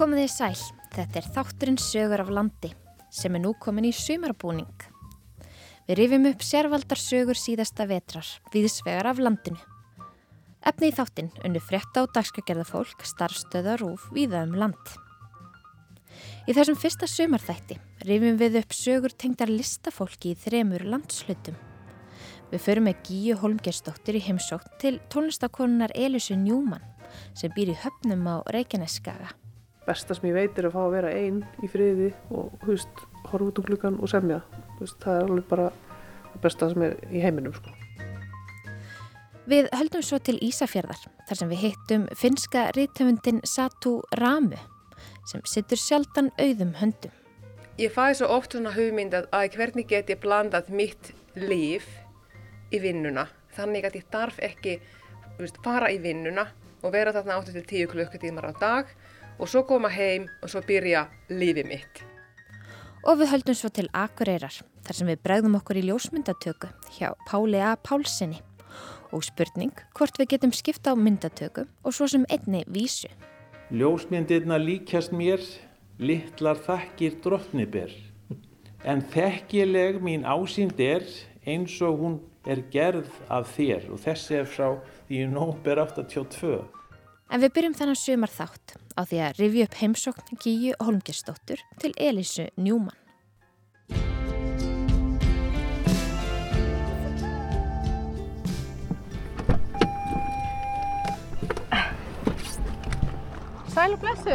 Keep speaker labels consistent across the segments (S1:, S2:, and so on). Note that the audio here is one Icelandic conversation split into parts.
S1: Komið þið sæl, þetta er þátturinn sögur af landi sem er nú komin í sumarbúning. Við rifjum upp sérvaldar sögur síðasta vetrar, viðsvegar af landinu. Efni í þáttinn unnu frétta og dagskagerða fólk starfstöðar og viða um land. Í þessum fyrsta sumarþætti rifjum við upp sögur tengdar listafólki í þremur landslutum. Við förum með Gíu Holmgersdóttir í heimsótt til tónlistakonunar Elisu Njúmann sem býr í höfnum á Reykjaneskaga.
S2: Besta sem ég veit er að fá að vera einn í friði og húst, horfa út um klukkan og semja. Húst, það er alveg bara það besta sem er í heiminum. Sko.
S1: Við höldum svo til Ísafjörðar þar sem við hittum finska rítöfundin Satu Ramu sem sittur sjaldan auðum höndum.
S3: Ég fæði svo oft svona hugmynd að, að hvernig get ég blandað mitt líf í vinnuna. Þannig að ég darf ekki veist, fara í vinnuna og vera þarna 8-10 klukkutímar á dag og svo koma heim og svo byrja lífið mitt.
S1: Og við höldum svo til Akureyrar þar sem við bregðum okkur í ljósmyndatöku hjá Páli A. Pálssoni og spurning hvort við getum skipta á myndatöku og svo sem einni vísu.
S4: Ljósmyndirna líkjast mér, litlar þakkir drottniber, en þekkileg mín ásýnd er eins og hún er gerð af þér og þessi er frá því nóber 82.
S1: En við byrjum þannig sumar þátt á því að rifja upp heimsókn Gíu Holmgersdóttur til Elísu Njúmann.
S3: Sæl og blessu!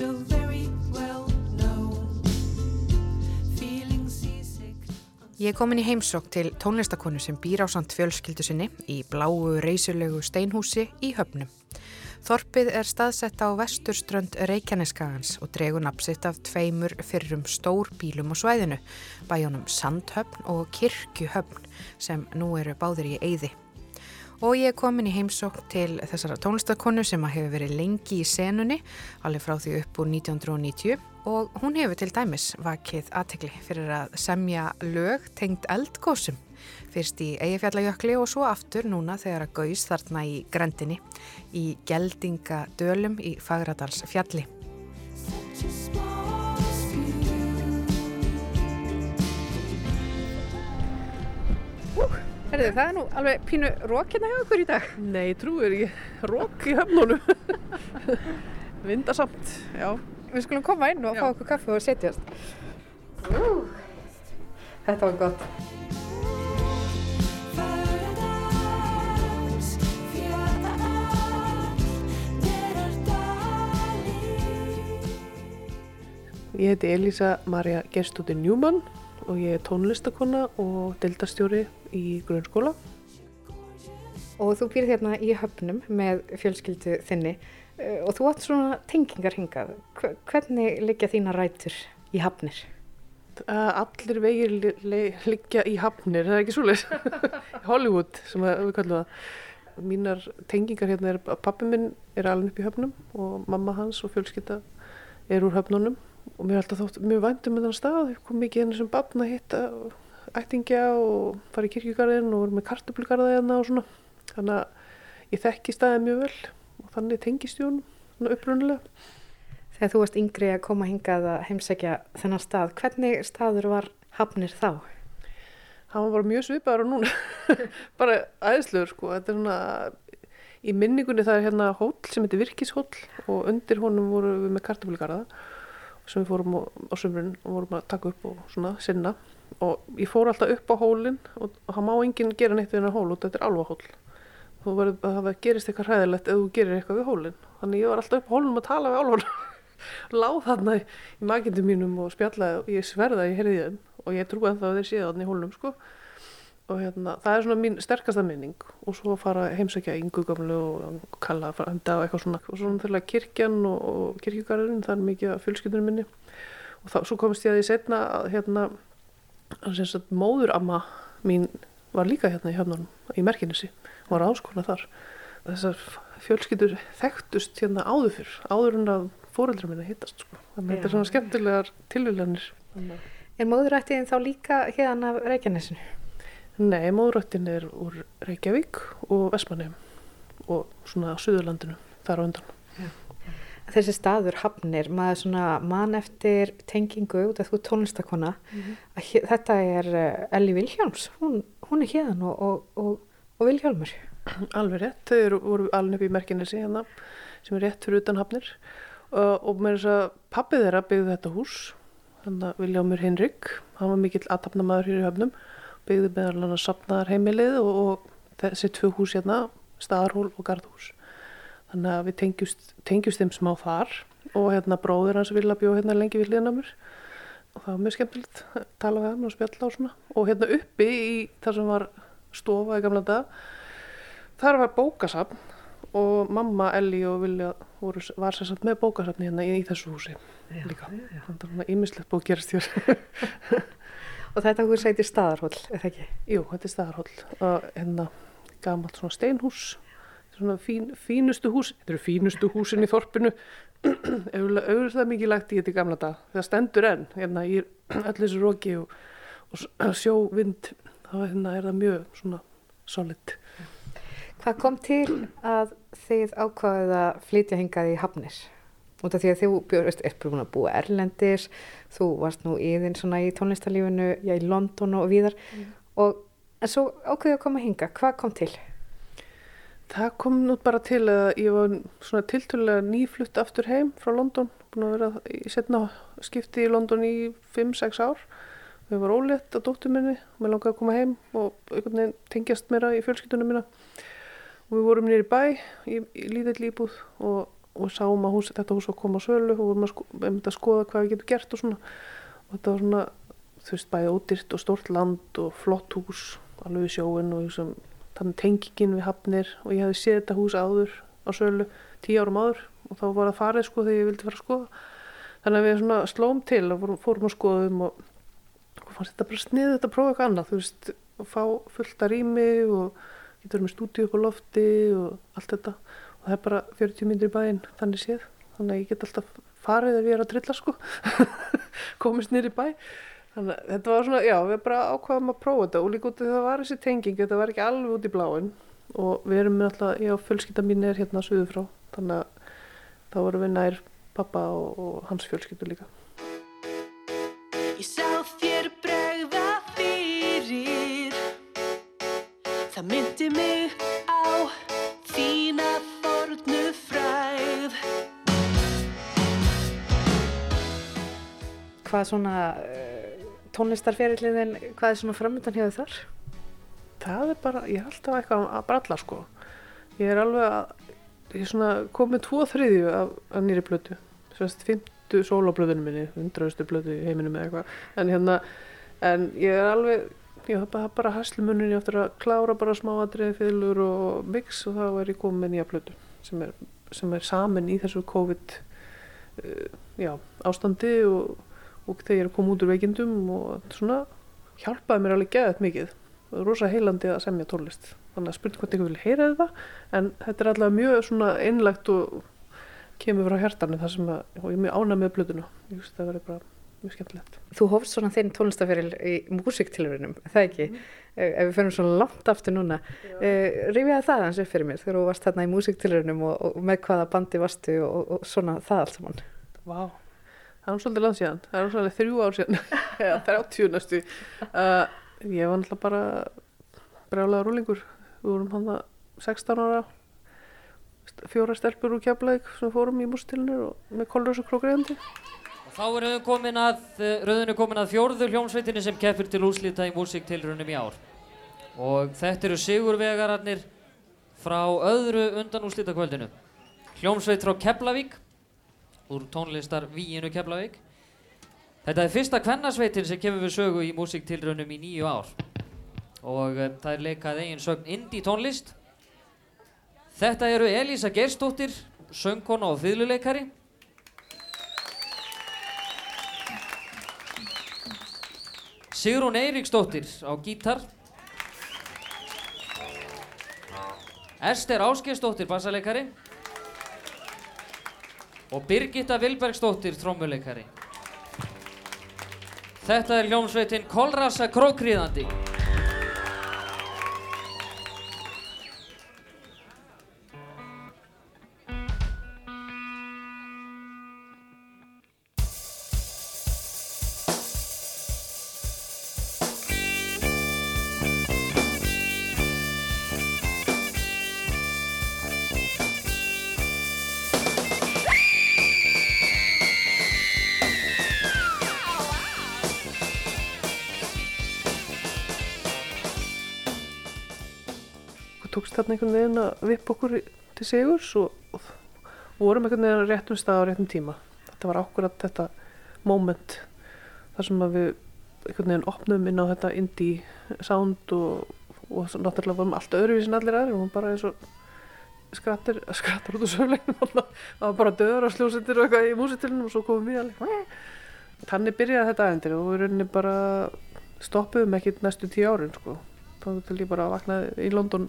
S5: We've
S6: Ég er komin í heimsók til tónlistakonu sem býr á samt fjölskyldu sinni í bláu reysulegu steinhúsi í höfnum. Þorpið er staðsett á vesturströnd Reykjaneskagans og dregur napsitt af tveimur fyrrum stór bílum á svæðinu, bæjónum Sandhöfn og Kirkjuhöfn sem nú eru báðir í eyði. Og ég er komin í heimsók til þessara tónlistakonu sem hefur verið lengi í senunni, alveg frá því upp úr 1990 og hún hefur til dæmis vakið aðtegli fyrir að semja lög tengt eldgósum. Fyrst í Eyjafjallajökli og svo aftur núna þegar að gauðs þarna í grendinni í Geldingadölum í Fagradals fjalli.
S5: Such a small view.
S6: Herðu, það er nú alveg pínu rókina hjá okkur í dag.
S2: Nei, trúir ekki. Rók í höfnunum. Vindasamt, já.
S6: Við skulum koma inn og
S2: Já.
S6: fá okkur kaffi og setjast. Þetta var gott.
S2: Ég heiti Elísa Marja Gerstóttir Njúmann og ég er tónlistakona og deildastjóri í grunnskóla.
S6: Og þú býrð hérna í höfnum með fjölskyldu þinni og þú átt svona tengingar hingað. Hve- Hvernig liggja þína rætur í hafnir?
S2: Uh, allir vegir li li liggja í hafnir, það er ekki svoleiðis. Hollywood sem við kallum það. Mínar tengingar hérna er að pappi minn er alveg upp í höfnum og mamma hans og fjölskylda er úr höfnunum og mér er alltaf þótt mjög vændum með þann stað. Kom mikið hérna sem barn að hitta ættingja og fara í kirkjugarðin og voru með kartöflugarða hérna og svona. Þannig að ég þekki staðið mjög vel þannig tengist honum svona upprunalega.
S6: Þegar þú varst yngri að koma hingað að heimsækja þennan stað, hvernig staður var hafnir þá?
S2: hann var bara mjög svipaður og núna bara æðislegur sko þetta er svona í minningunni það er hérna hóll sem heitir virkishóll og undir honum voru við með kartaflugarða sem við fórum á, sömurinn og vorum að taka upp og svona sinna og ég fór alltaf upp á hólinn og, það má enginn gera neitt við hennar hól og þetta er alva hól þú verður að það gerist eitthvað hræðilegt ef þú gerir eitthvað við hólinn. Þannig ég var alltaf upp hólinn að tala við álvan láð þarna í, makindum mínum og spjallaði og ég sverða að ég heyrði þeim og ég trú ennþá að þeir séu þarna í hólnum sko. Og hérna, það er svona mín sterkasta minning. Og svo fara heimsækja yngu gamlu og kalla frænda og eitthvað svona og svona þegar kirkjan og, og kirkjugarðurinn það er mikið af fjölskyldunum minni. Og þá, svo komist ég að því setna að hérna móðuramma mín var líka hérna í höfnunum í Merkinessi, var áskona þar. Þessar fjölskyldur þekktust hérna áður fyrr, áður en að fóreldra minna hittast sko. þannig að þetta er svona skemmtilegar tilvílanir
S6: Er móðurættiðin þá líka hérna af Reykjanesinu?
S2: Nei, móðuröttin er úr Reykjavík og Vestmannheim og svona Suðurlandinu þar á undan.
S7: Þessi staður hafnir, maður svona mann eftir tengingu út af þú tónlistakona, að hér, þetta er uh, Elli Vilhjálms, hún, hún er hérðan og, og, og, og Vilhjálmur.
S2: Alveg rétt, þau eru, voru alveg upp í merkinesi hérna sem er rétt fyrir utan hafnir og, og með þess að pappið þeirra byggði þetta hús, þannig að Viljámur Hinrik, hann var mikill aðtapnamaður hér í höfnum, byggði meðal hann að sapnaðar heimilið og, og þessi tvö hús hérna, staðarhól og gardhús. Þannig að við tengjust, tengjust þeim smá þar og hérna bróðir hans vilja bjóð hérna lengi mér og það var mjög skemmtilegt að tala við hann og spjalla og svona og hérna uppi í þar sem var stofa í gamla dag þar var bókasafn og mamma, Elli og Vilja voru, var sér samt með bókasafni hérna í, í þessu húsi líka. þannig að svona ímislegt bók gerast hér.
S7: Og þetta hús heitir staðarhóll, er það ekki?
S2: Jú, þetta er staðarhóll. Og hérna gamalt svona steinhús. Svona fín, fínustu hús þetta eru fínustu húsin í þorpinu. Auðvitað það mikið lagt í þetta gamla dag það stendur enn hérna í öllu þessu roki og, og sjóvind þá hérna er það mjög svona solid
S7: Hvað kom til að þið ákvaðið að flytja hingað í hafnir? Út af því að þú björst, er búin að búa erlendis, þú varst nú íðinn svona í tónlistarlífinu, já í London og víðar og en svo ákvaðið að koma hinga, hvað kom til?
S2: Það kom nú bara til að ég var svona tiltölulega nýflutt aftur heim frá London, búin að vera í setna skipti í London í 5-6 ár. Við var ólétt á dóttur minni, mér langaði að koma heim og einhvern veginn tengjast mér í fjölskyldunum mína. Og við vorum nýri bæ í, í lítill íbúð og, og sáum að hús, þetta hús var að koma á sölu og vorum að, sko, að skoða hvað við getum gert og svona. Og þetta var svona, þú veist, bæði ódýrt og stort land og flott hús, alveg við sjóin og þessum þannig tengingin við hafnir og ég hefði séð þetta hús áður á sölu tíu árum áður og þá var það farið sko þegar ég vildi fara að skoða þannig að við slóm til og fórum, að skoða um og, og fannst þetta bara sniðið þetta að prófa eitthvað annað þú veist, að fá fullt að rými og getur með stúdíu upp á lofti og allt þetta. Og það er bara 40 myndir í bæinn þannig séð. Þannig að ég get alltaf farið ef ég er að trilla sko. Komist nýri bæ. Þannig að þetta var svona, já, við bara ákvaðum að prófa þetta. Og líka út af því að það var þessi tenging, þetta var ekki alveg út í bláin og við erum alltaf, og fjölskylda mín er hérna suðu frá, þannig að þá vorum við nær pappa og, og hans fjölskyldu líka.
S5: Það myndi mig á þína fornu fræð
S7: Hvað svona uh, tónlistarferiliðin, hvað er svona framöndan hjá þið þar?
S2: Það er bara, ég er alltaf eitthvað að bralla sko. Ég er alveg að, ég er svona komið tvo þriðju af, af nýri blötu, sérst fymtu sólablöðunum minni, hundraustu blötu í heiminum eða eitthvað, en hérna, en ég er alveg, ég hef bara, haslumunni eftir að klára bara smáadrið, fylgur og mix og þá er ég komið með nýja blötu sem er, sem er samin í þessu COVID uh, já, ástandi og, og þegar ég er koma út úr veikindum og svona hjálpaði mér alveg geðað mikið. Rosa heilandi að semja tónlist. Þannig að spurning hvort einhver vil heyra þetta en þetta er allavega mjög svona einlægt og kemur frá hjartanu þar sem að, og ég er mjög ánað með blöðuna ég veist það verður bara mjög skemmtilegt.
S7: Þú hófst svona þinn tónlistaferil í músiktilurinnum, það ekki? Eh, Ef við fyrir svona langt aftur núna, uh, rifjaði það hans upp fyrir mér þegar þú varst þarna í músiktilurinnum og, og með hvaða bandi varstu og, og svona það allt saman.
S2: Vá, það er svolítið langt síðan. Það er svolítið þrjú ár síðan. Eða 30 næstu. Uh, ég var náttúrulega bara brjálega rúlingur við vorum hann 16 ára fjóra stelpur úr keflaug sem fórum í mústilinu og með krókriðandi
S8: Og þá er rauðin komin að, eh, rauðin er komin að fjórðu hljómsveitinni sem keppir til úrslita í músiktilrunum í ár. Og þetta eru sigurvegararnir frá öðru undan úrslitakvöldinu. Hljómsveit frá Keflavík, úr tónlistar Víinu Keflavík. Þetta er fyrsta kvennasveitin sem kemur við sögu í músiktilrunum í nýju ár. Og uh, það er leikað eigin sögn indie tónlist. Þetta eru Elísa Geirsdóttir, söngkona og fiðluleikari. Sigrún Eiríksdóttir á gítar. Ester Ásgeirsdóttir bassaleikari. Og Birgitta Vilbergsdóttir trommuleikari Þetta er hljómsveitin Kolrasa Krókriðandi
S2: þarna einhvern veginn að vipp okkur til sigurs og, vorum einhvern veginn á réttum stað á réttum tíma. Þetta var akkurat þetta moment þar sem að við einhvern veginn opnum inn á þetta indie sound og, og náttúrulega vorum allt öðruvísi en allir aðrir og bara eins og skrattir, skrattar út úr söfleginu það var bara döður og sljósettir og eitthvað í músitilunum og svo komum við alveg þannig byrjaði þetta aðendir og við rauninni bara stoppuðum ekki næstu tíu árin sko. þá til ég bara vaknaði í London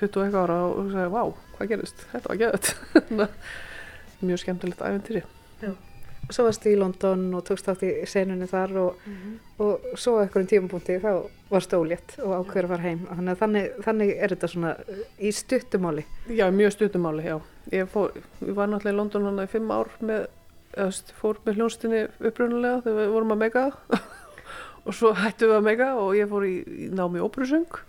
S2: 20 og eitthvað ára og sagði, vá, hvað gerist? Þetta var geðut mjög skemmtilegt æventýri
S7: Svo varstu í London og tókst átt í senunni þar og, og svo á einhverjum tímapunkti þá varstu ólétt og ákveður að fara heim. Þannig, að þannig, þannig er þetta svona uh, í stuttumáli.
S2: Já, mjög stuttumáli, já. Ég, fór, ég var náttúrulega í London hana í fimm ár með, eða, þú veist, fór með hljónstinni upprunalega þegar við vorum að mega og svo hættum við að mega og ég fór í, í námi óperusöng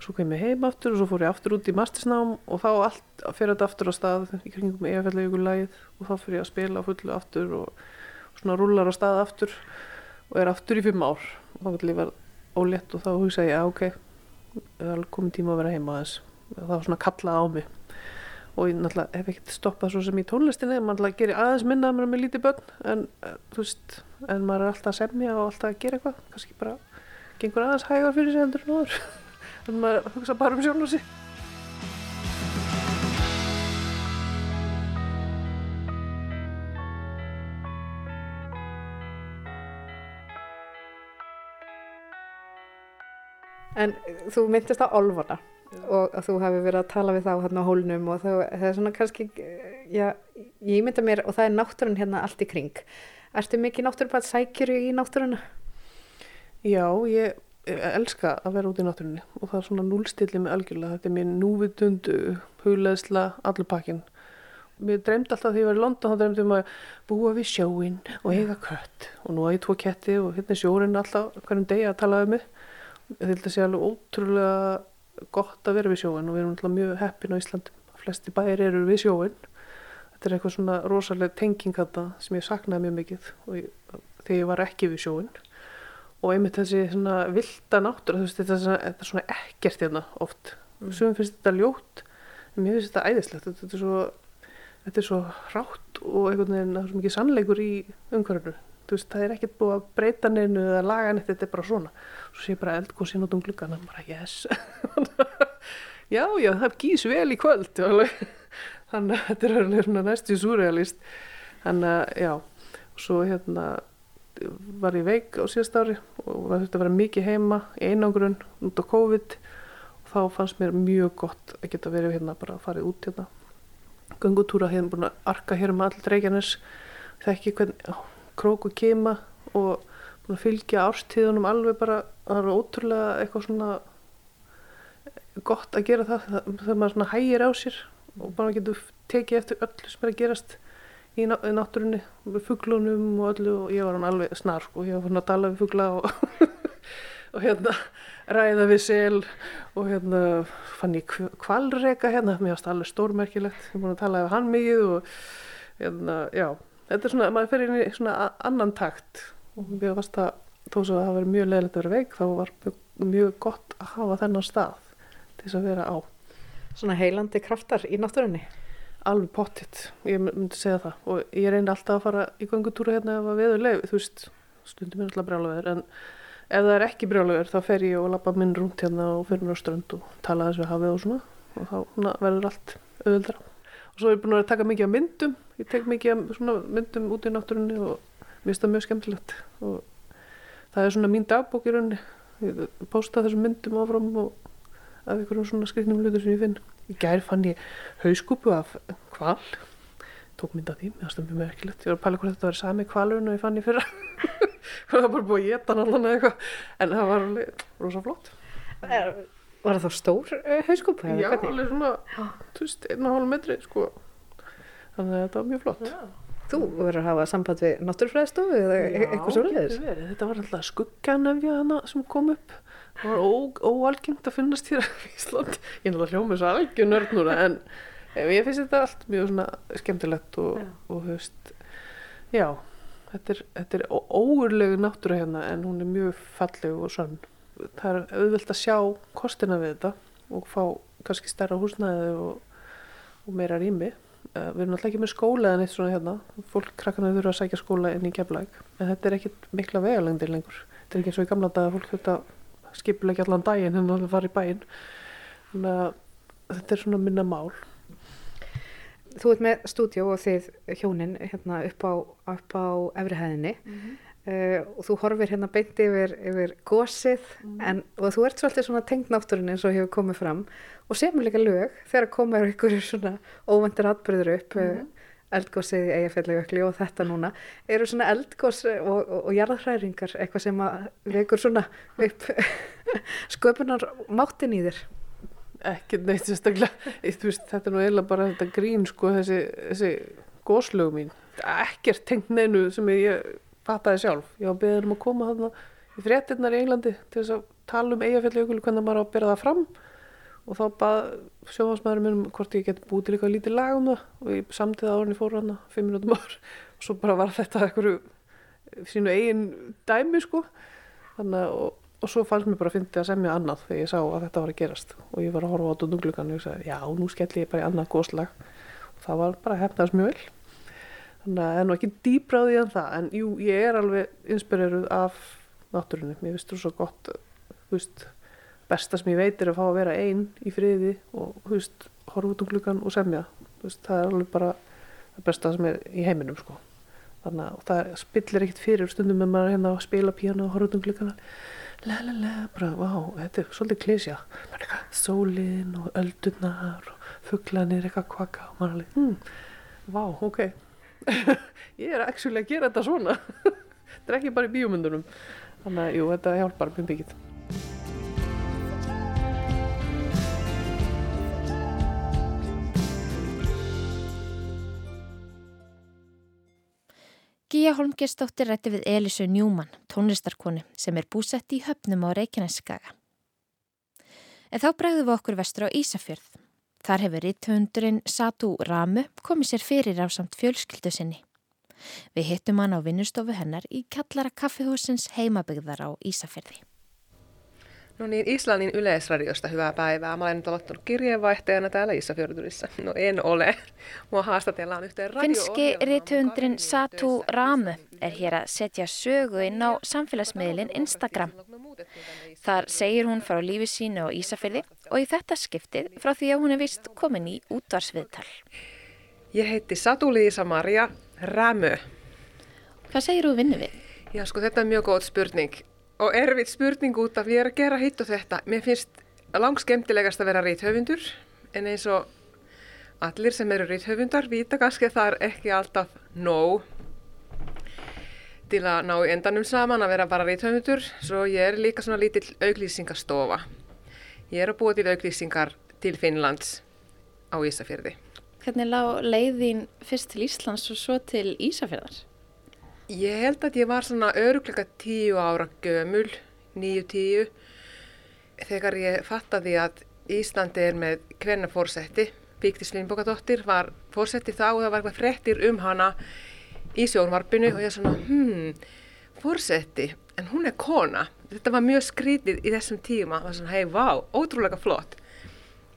S2: svo kem ég heim aftur og svo fór ég aftur út í mastersnám og þá allt fyrir þetta aftur á stað í kringum lagið og þá fyrir ég að spila fullu aftur og, og svona rúlar á stað aftur og er aftur í fimm ár. Og þá vil ég vera ólétt og þá hugsa ég að ok, það er komið tíma að vera heima aðeins. Það var svona kallað á mig. Og ég náttúrulega hef ekkert stoppað svo sem í tónlistinni maður náttúrulega gerir aðeins minna með lítið börn en eh, veist, en maður er alltaf að semja og alltaf að gera eitthvað. Kannski bara gengur aðeins hægar fyrir sig endur en áður þannig maður hugsa bara um sjálf og sig
S7: En þú myndist á Olfana og þú hefði verið að tala við þá hérna á hólnum og þá, það er svona kannski, uh, já, ég mynda mér og það er náttúrun hérna allt í kring. Ertu mikið náttúrupað sækjuru í náttúruna?
S2: Já, ég elska að vera út í náttúrunni og það er svona núlstilli með algjörlega þetta er mér núvitundu, hugleðsla allur pakkin Mér dreymdi alltaf þegar ég var í London þá dreymdi ég um að búa við sjóin og eiga kött og nú að ég tvo ketti og hérna er sjórin alltaf hverjum degi að tala um mig Ég held að sé alveg ótrúlega gott að vera við sjóin og við erum alltaf mjög heppin á Íslandi. Flesti bæir eru við sjóin. Þetta er eitthvað svona rosalega tenging þetta sem ég saknaði mjög mikið og ég, þegar ég var ekki við sjóin. Og einmitt þessi svona vilda náttúra, þú veist, þetta þetta er svona ekkert hérna oft. Mm. Sumum finnst þetta ljótt, en mér finnst þetta æðislegt. Þetta, er svo, þetta er svo hrátt og einhvern veginn það er svo mikið sannleikur í veist, það er ekkert búið að breyta neinu eða laga neitt, þetta er bara svona. Svo sé bara eldgóðsinn út um gluggana, bara yes. já, já, það gís vel í kvöld. Þannig að þetta er alveg næstu súrealist. Þannig að, já, og svo hérna var ég veik á síðast ári og það þurfti að vera mikið heima í einangrun út á COVID. Og þá fannst mér mjög gott að geta verið hérna bara að fara út hérna. Göngutúra hérna búin að arka hér um allir reykjanes. Þekki hvernig já, krók og kema og búin að fylgja árstíðunum alveg bara. Það er ótrúlega eitthvað svona gott að gera það þegar maður svona hægir á sér og bara getur tekið eftir öllu sem er að gerast í ná- í náttúrunni með fuglunum og öllu og ég var hann alveg snar sko, ég var fann að tala við fugla og, og hérna ræða við sel og hérna fann ég kvalreka hérna, mér varst alveg stórmerkilegt, ég búin að tala við hann mikið og hérna, já, þetta er svona, maður fer inn í svona annan takt og mér varst að þó að það verið mjög leðilegt að vera veik þá var mjög, mjög gott að hafa þennan stað til þess að vera á.
S7: Svona heilandi kraftar í náttúrunni?
S2: Alveg pottitt, ég myndi segja það. Og ég reyndi alltaf að fara í göngutúra hérna ef að veður leið, þú veist stundum er alltaf brjálaveður en ef það er ekki brjálaveður þá fer ég og lappa minn rúnt hérna og fer mér á strönd og tala þess við hafið og svona og þá svona, verður allt auðvöldra og svo er ég búin að taka mikið af myndum ég tek mikið svona myndum út í náttúrunni og mér finnst það mjög skemmtilegt. Og það er svona mín dagbók í rauninni ég posta þessum myndum áfram og af einhverjum svona skrifnum hlutur sem ég finn í gær fann ég hauskúpu af kval tók mynd af því, mér finnst það mjög merkilegt. Ég var að pæla hvort þetta var sami kvalurinn og ég fann ég fyrra. Hvað það var bara búið að geta allan eða eitthvað. En það var alveg rosa flott.
S7: Var það þá stór uh, hauskúpa?
S2: já, alveg svona, þú veist, einn og hálf metri sko. Þannig að þetta var mjög flott
S7: Þú verður að hafa samband við náttúrfræðistofu eða e- eitthvað svo leiðis?
S2: getur verið. þetta var alltaf skugganefja hana sem kom upp það var óalgengt að finnast hér í Ísland ég er náttúrulega hljómið svo algjör nörd núna en ég finnst þetta allt mjög svona skemmtilegt og, og veist já, þetta er, þetta er ó- ógurlegu náttúra hérna en hún er mjög falleg og sönn það er auðvelt að sjá kostina við þetta og fá kannski stærra húsnæði og, og meira rými. Uh, við erum alltaf ekki með skóla en eitt svona hérna. Fólk krakkana þurfa að sækja skóla inn í keflæk. En þetta er ekkit mikla vegalengdir lengur. Þetta er ekki eins og í gamla dag að fólk þurft að skipulegja allan daginn en að fara í bæinn. Þannig að þetta er svona minna mál.
S7: Þú ert með stúdjó og þið hjónin hérna upp á, upp á efrihæðinni uh, og þú horfir hérna beint yfir, yfir gósið en, og þú ert svolítið svona tengd náttúrunni eins og hefur komið fram. Og semur líka lög þegar komið ykkur svona óvendir atbyrður upp mm. eldgósið í Eyjafjallajökli og þetta núna. Eru svona eldgós og, og, og jarðhræringar eitthvað sem vekur svona upp sköpunar máttin í þér?
S2: Ekkert neitt sérstaklega. Veist, þetta er nú eiginlega bara þetta grín sko, þessi, þessi góslög mín. Ekkert tengt neinu sem ég fattaði sjálf. Ég var beðin um að koma þarna í fréttinnar í Englandi til þess að tala um eigafjalli hvernig maður á að bera það fram. Og þá bað sjóðansmaðurinn minn um hvort ég get búið til eitthvað lítið lag um það. Og ég samtið það árinni fór hana fimm minútum áður. Og svo bara var þetta eitthvað sínu eigin dæmi sko. Þannig að og, svo fannst mér bara að fyndi að semja annað þegar ég sá að þetta var að gerast. Og ég var að horfa á dundunglugan og ég sagði já, nú skelli ég bara í annað góðslag og það var bara að hefnaðast mjög vel þannig að það er nú ekki dýbráði en það. En jú, ég er alveg inspireruð af náttúrunni, mér finnst þú svo gott veist, besta sem ég veit er að fá að vera einn í friði og veist, horfa út um gluggan og semja. Veist, það er alveg bara það besta sem er í heiminum sko. Þannig að það spillir ekkit fyrir stundum með maður hérna að spila píano og horfa út um gluggan la la la, bara, vá, þetta er svolítið klísja bara eitthvað, sólin og öldurnar og fuglanir eitthvað kvaka og maður alveg, hmm, vá, ok ég er actually að gera þetta svona þetta er ekki bara í bíómyndunum þannig að, jú, þetta hjálpar mjög mikið
S1: Gíja Holmgersdóttir rætti við Elisu Njúmann, tónlistarkonu sem er búsett í höfnum á Reykjaneskaga. En þá bregðum við okkur vestur á Ísafjörð. Þar hefur ritthundurinn Satu Ramu komið sér fyrir á samt fjölskyldu sinni. Við hittum hann á vinnustofu hennar í kallara kaffihúsins heimabygðar á Ísafjörði.
S3: No niin, Islannin yleisradiosta hyvää päivää. Mä olen nyt aloittanut kirjeenvaihtajana täällä Isafjordurissa. No en ole. Mua haastatellaan yhteen
S1: Finski
S3: radio-ohjelmaan.
S1: rithöfundurinn Satu Ramu er hér að setja sögu inn á samfélagsmiðlinn Instagram. Þar segir hún frá lífi sínu á Ísafjörði og í þetta skiptið frá því að hún er vist komin í útvarsviðtal.
S3: Ég heiti Satu-Liisa Maria Rämö.
S1: Hvað segir þú vinnu við?
S3: Já, sko þetta er mjög góð spurning. Og erfitt spurning út af ég er að gera hitt og þetta. Mér finnst langskemtilegast að vera rithöfundur. En eins og allir sem eru rithöfundar vita kannski að það er ekki alltaf nóg til að ná endanum saman að vera bara rithöfundur. Svo ég er líka svona lítill auglýsingastofa. Ég er að búa til auglýsingar til Finnlands á Ísafjörði.
S1: Hvernig lág leiðin fyrst til Íslands og svo til Ísafjörðar?
S3: Ég held að ég var svona örugleika tíu ára gömul, níu tíu, þegar ég fattaði að Íslandi er með hvenna fórsetti. Bíktis Lindbókadóttir var fórsetti þá og það var eitthvað frettir um hana í sjónvarpinu og ég svona, hmm, fórsetti, en hún er kona. Þetta var mjög skrítið í þessum tíma, það var svona, hei, vá, ótrúlega flott.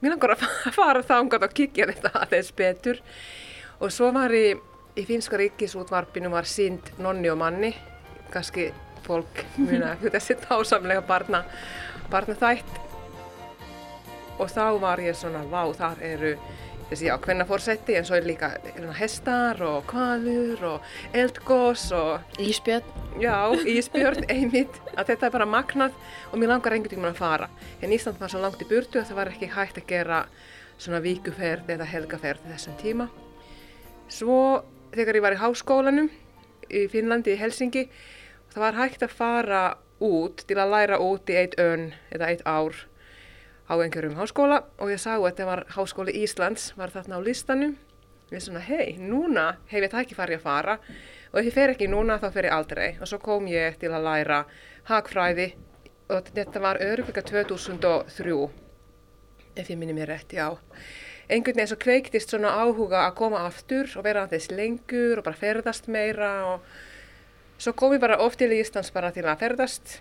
S3: Mér langar að fara þangað og kikja þetta aðeins betur og svo var ég í finska ríkisútvarpinu var sínd nonni og manni, kannski fólk muna þessi tásamlega barna, barna þætt og þá var ég svona, vá, þar eru þessi já, hvenna fórsetti en svo er líka hestar og kvalur og eldgós og
S1: Ísbjörn.
S3: já, ísbjörn, einmitt, að þetta er bara magnað og mér langar einhvern tímann að fara. En Ísland var svo langt í burtu að það var ekki hægt að gera svona víkuferð eða helgaferð þessum tíma. Svo þegar ég var í háskólanum í Finnlandi, í Helsingi, það var hægt að fara út til að læra út í eitt önn eða eitt ár á einhverjum háskóla og ég sá að þetta var háskóli Íslands, var þarna á listanum. Ég er svona, hei, núna hef ég tækifæri að fara og ef ég fer ekki núna þá fer ég aldrei. Og svo kom ég til að læra hagfræði og þetta var örugleika 2003, ef ég minni mér rétt, já einhvern veginn svo kveiktist svona áhuga að koma aftur og vera aðeins lengur og bara ferðast meira og svo kom ég bara oft til Íslands bara til að ferðast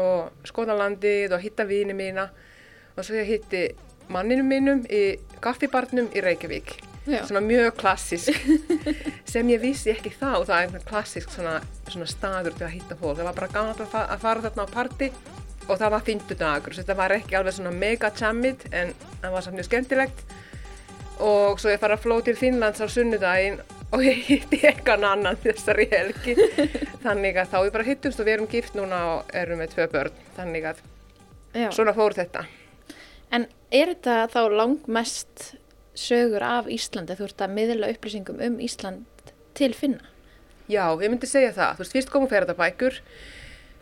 S3: og skoða landið og hitta vini mína og svo ég hitti manninu mínum í kaffibarnum í Reykjavík.
S1: Já.
S3: Svona mjög klassisk, sem ég vissi ekki þá, það er einhvern klassisk svona, svona staður til að hitta fólk. Það var bara gaman að fa- að fara þarna á party og það var fyndu dagur, þetta var ekki alveg svona mega jammið en það var samt mjög skemmtilegt. Og svo ég fara að fló til Finnlands á sunnudaginn og ég hitti ekkan annan þessari helgi. Þannig að þá við bara hittumst og við erum gift núna og erum með tvö börn. Þannig að
S1: Já.
S3: svona fór þetta.
S1: En er þetta þá langmest sögur af Íslandi? Þú ert að miðla upplýsingum um Ísland til finna?
S3: Já, ég myndi segja það. Þú veist, fyrst komu ferðabækur,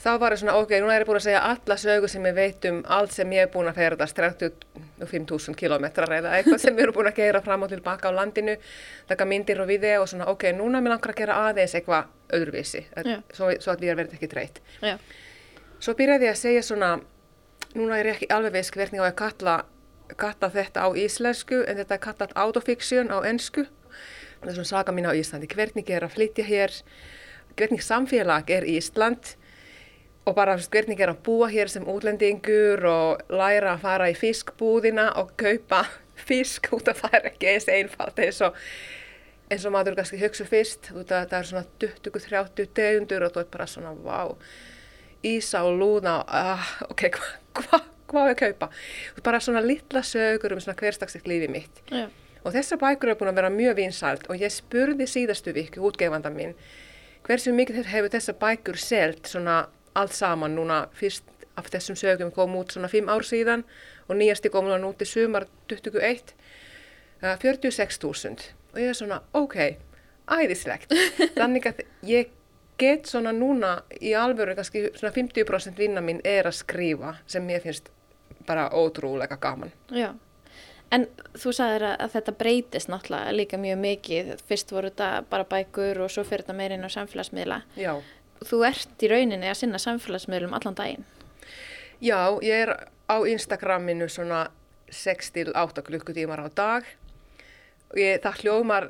S3: þá var ég svona, ok, núna er ég búin að segja alla sögur sem ég veit um allt sem ég er búin að ferðast, 35.000 kilometrar eða eitthvað sem við erum búin að gera fram og tilbaka á landinu, taka myndir og video og svona, ok, núna mér langar að gera aðeins eitthvað öðruvísi, svo, svo að við erum verið ekki þreytt.
S1: Já.
S3: Svo byrjaði ég að segja svona, núna er ég ekki alveg veist hvernig á að kalla, kalla þetta á íslensku, en þetta er kallað autofiction á ensku. Það er svona saga mín á Íslandi, hvernig er að flytja hér, hvernig samfélag er Ísland? Og bara hvernig er að búa hér sem útlendingur og læra að fara í fiskbúðina og kaupa fisk út af það er ekki eins einfalt eins og, eins og maður kannski hugsa fyrst, það er svona 20-30 tegundur og þú er bara svona, vá, ísa og lúna, ah, ok, hvað hva, hva ég að kaupa? Bara svona litla sögur um svona hverstagsegt lífi mitt.
S1: Já.
S3: Og þessar bækur eru búin að vera mjög vinsælt og ég spurði síðastu viku útgefanda minn hversu mikið hefur þessar bækur selt svona allt saman núna fyrst af þessum sögum kom út svona fimm ár síðan og nýjasti kom núna út í sumar 21 uh, 46.000 og ég er svona ok, æðislegt þannig að ég get svona núna í alvöru kannski svona 50% vinna mín er að skrifa sem mér finnst bara ótrúlega gaman
S1: Já. En þú sagðir að, þetta breytist náttúrulega líka mjög mikið. Fyrst voru þetta bara bækur og svo fyrir þetta meirinn á samfélagsmiðla.
S3: Já.
S1: Þú ert í rauninni að sinna samfélagsmiðlum allan daginn.
S3: Já, ég er á Instagraminu svona 6-8 klukkutímar á dag og ég, það hljómar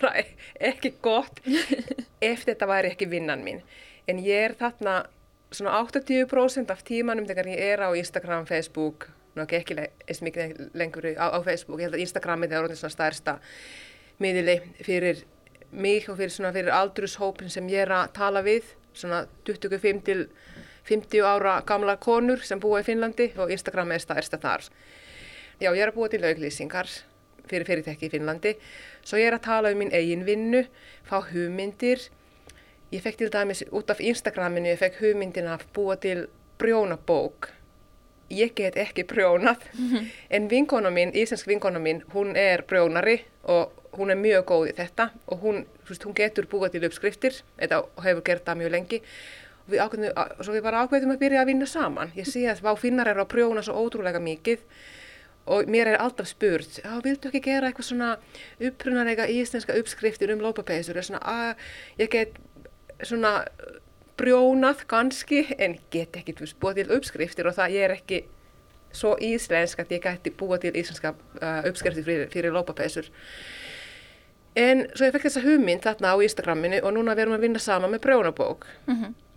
S3: bara ekki gott ef þetta væri ekki vinnan mín. En ég er þarna svona 80% af tímanum þegar ég er á Instagram, Facebook, nú ekki eins mikið lengur á, á Facebook, ég held að Instagramið er orðin svona stærsta miðili fyrir mig og fyrir svona fyrir aldrushópin sem ég er að tala við, svona 25 til 50 ára gamla konur sem búa í Finnlandi og Instagram er stærsta þar. Já, ég er að búa til auglýsingar fyrir fyrirtæki í Finnlandi, svo ég er að tala um minn eigin vinnu, fá hugmyndir. Ég fekk til dæmis út af Instagraminu, ég fekk hugmyndin að búa til brjónabók. Ég get ekki brjónað, en vinkona mín, íslensk vinkona mín, hún er brjónari og hún er mjög góð í þetta og hún, veist, hún getur búið til uppskriftir, þetta hefur gert það mjög lengi og við, ákveðum, svo við bara ákveðum að byrja að vinna saman. Ég sé að vá finnar eru að prjóna svo ótrúlega mikið og mér er alltaf spurt, já, viltu ekki gera eitthvað svona upprunalega íslenska uppskriftir um lópapeysur? Ég er svona, að ég get svona brjónað kannski en get ekki, búið til uppskriftir og það ég er ekki svo íslensk að ég gæti búa til íslenska uh, uppskriftir fyrir, fyrir lópapeysur. En svo ég fekk þessa hugmynd þarna á Instagraminu og núna verum við að vinna saman með brjónabók.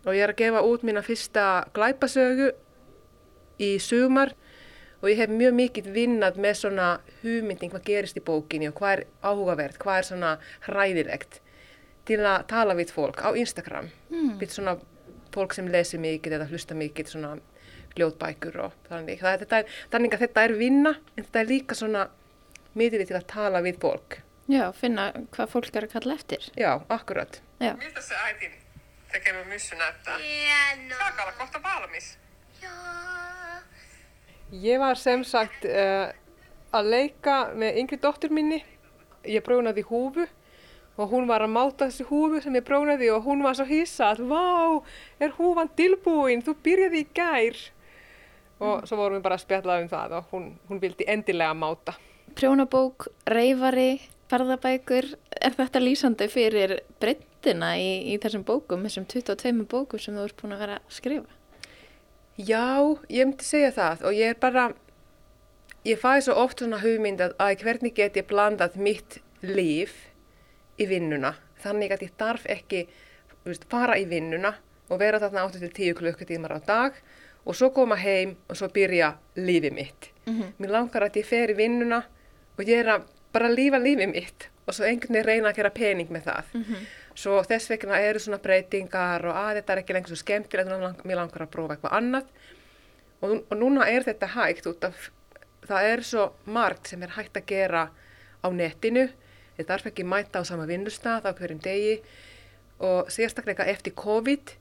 S3: Og ég er að gefa út mína fyrsta glæpasögu í sumar og ég hef mjög mikið vinnað með svona hugmynding hvað gerist í bókinni og hvað er áhugavert, hvað er svona hræðilegt til að tala við fólk á Instagram. Mm. Við svona fólk sem lesi mikið eða hlusta mikið svona ljóðbækur og þannig. Það, þetta er, þannig að þetta er vinna en þetta er líka svona miðlið til að tala við fólk.
S1: Já, finna hvað fólk er að kalla eftir.
S3: Já, akkurat.
S1: Já.
S3: Miltä se äitin tekemä myssy näyttää?
S5: Hieno.
S3: Saakka olla kohta valmis.
S5: Joo.
S2: Ég var sem sagt uh, að leika með yngri dóttur minni. Ég brjónaði húfu og hún var að máta þessi húfu sem ég brjónaði og hún var svo hissa að vá, er húfan tilbúin, þú byrjaði í gær. Og svo vorum við bara að spjalla um það og hún, hún vildi endilega máta.
S1: Prjónabók, reyfari, ferðabækur, er þetta lýsandi fyrir breyttina í, í þessum bókum, þessum 22 bókum sem þú ert búin að vera að skrifa?
S3: Já, ég myndi segja það og ég er bara, ég fæði svo oft svona hugmynd að, að hvernig get ég blandað mitt líf í vinnuna. Þannig að ég darf ekki veist, fara í vinnuna og vera þarna 8-10 klukkutímar á dag og svo koma heim og svo byrja lífið mitt. Mér langar að ég fer í vinnuna og ég er að bara lífa lífið mitt og svo einhvern veginn reyna að gera pening með það. Svo þess vegna eru svona breytingar og að þetta er ekki lengur svo skemmtilegt, núna lang- mér langar að prófa eitthvað annað. Og, og núna er þetta hægt út af, það er svo margt sem er hægt að gera á netinu. Þetta þarf ekki mæta á sama vinnustaf á hverjum degi og sérstaklega eftir COVID,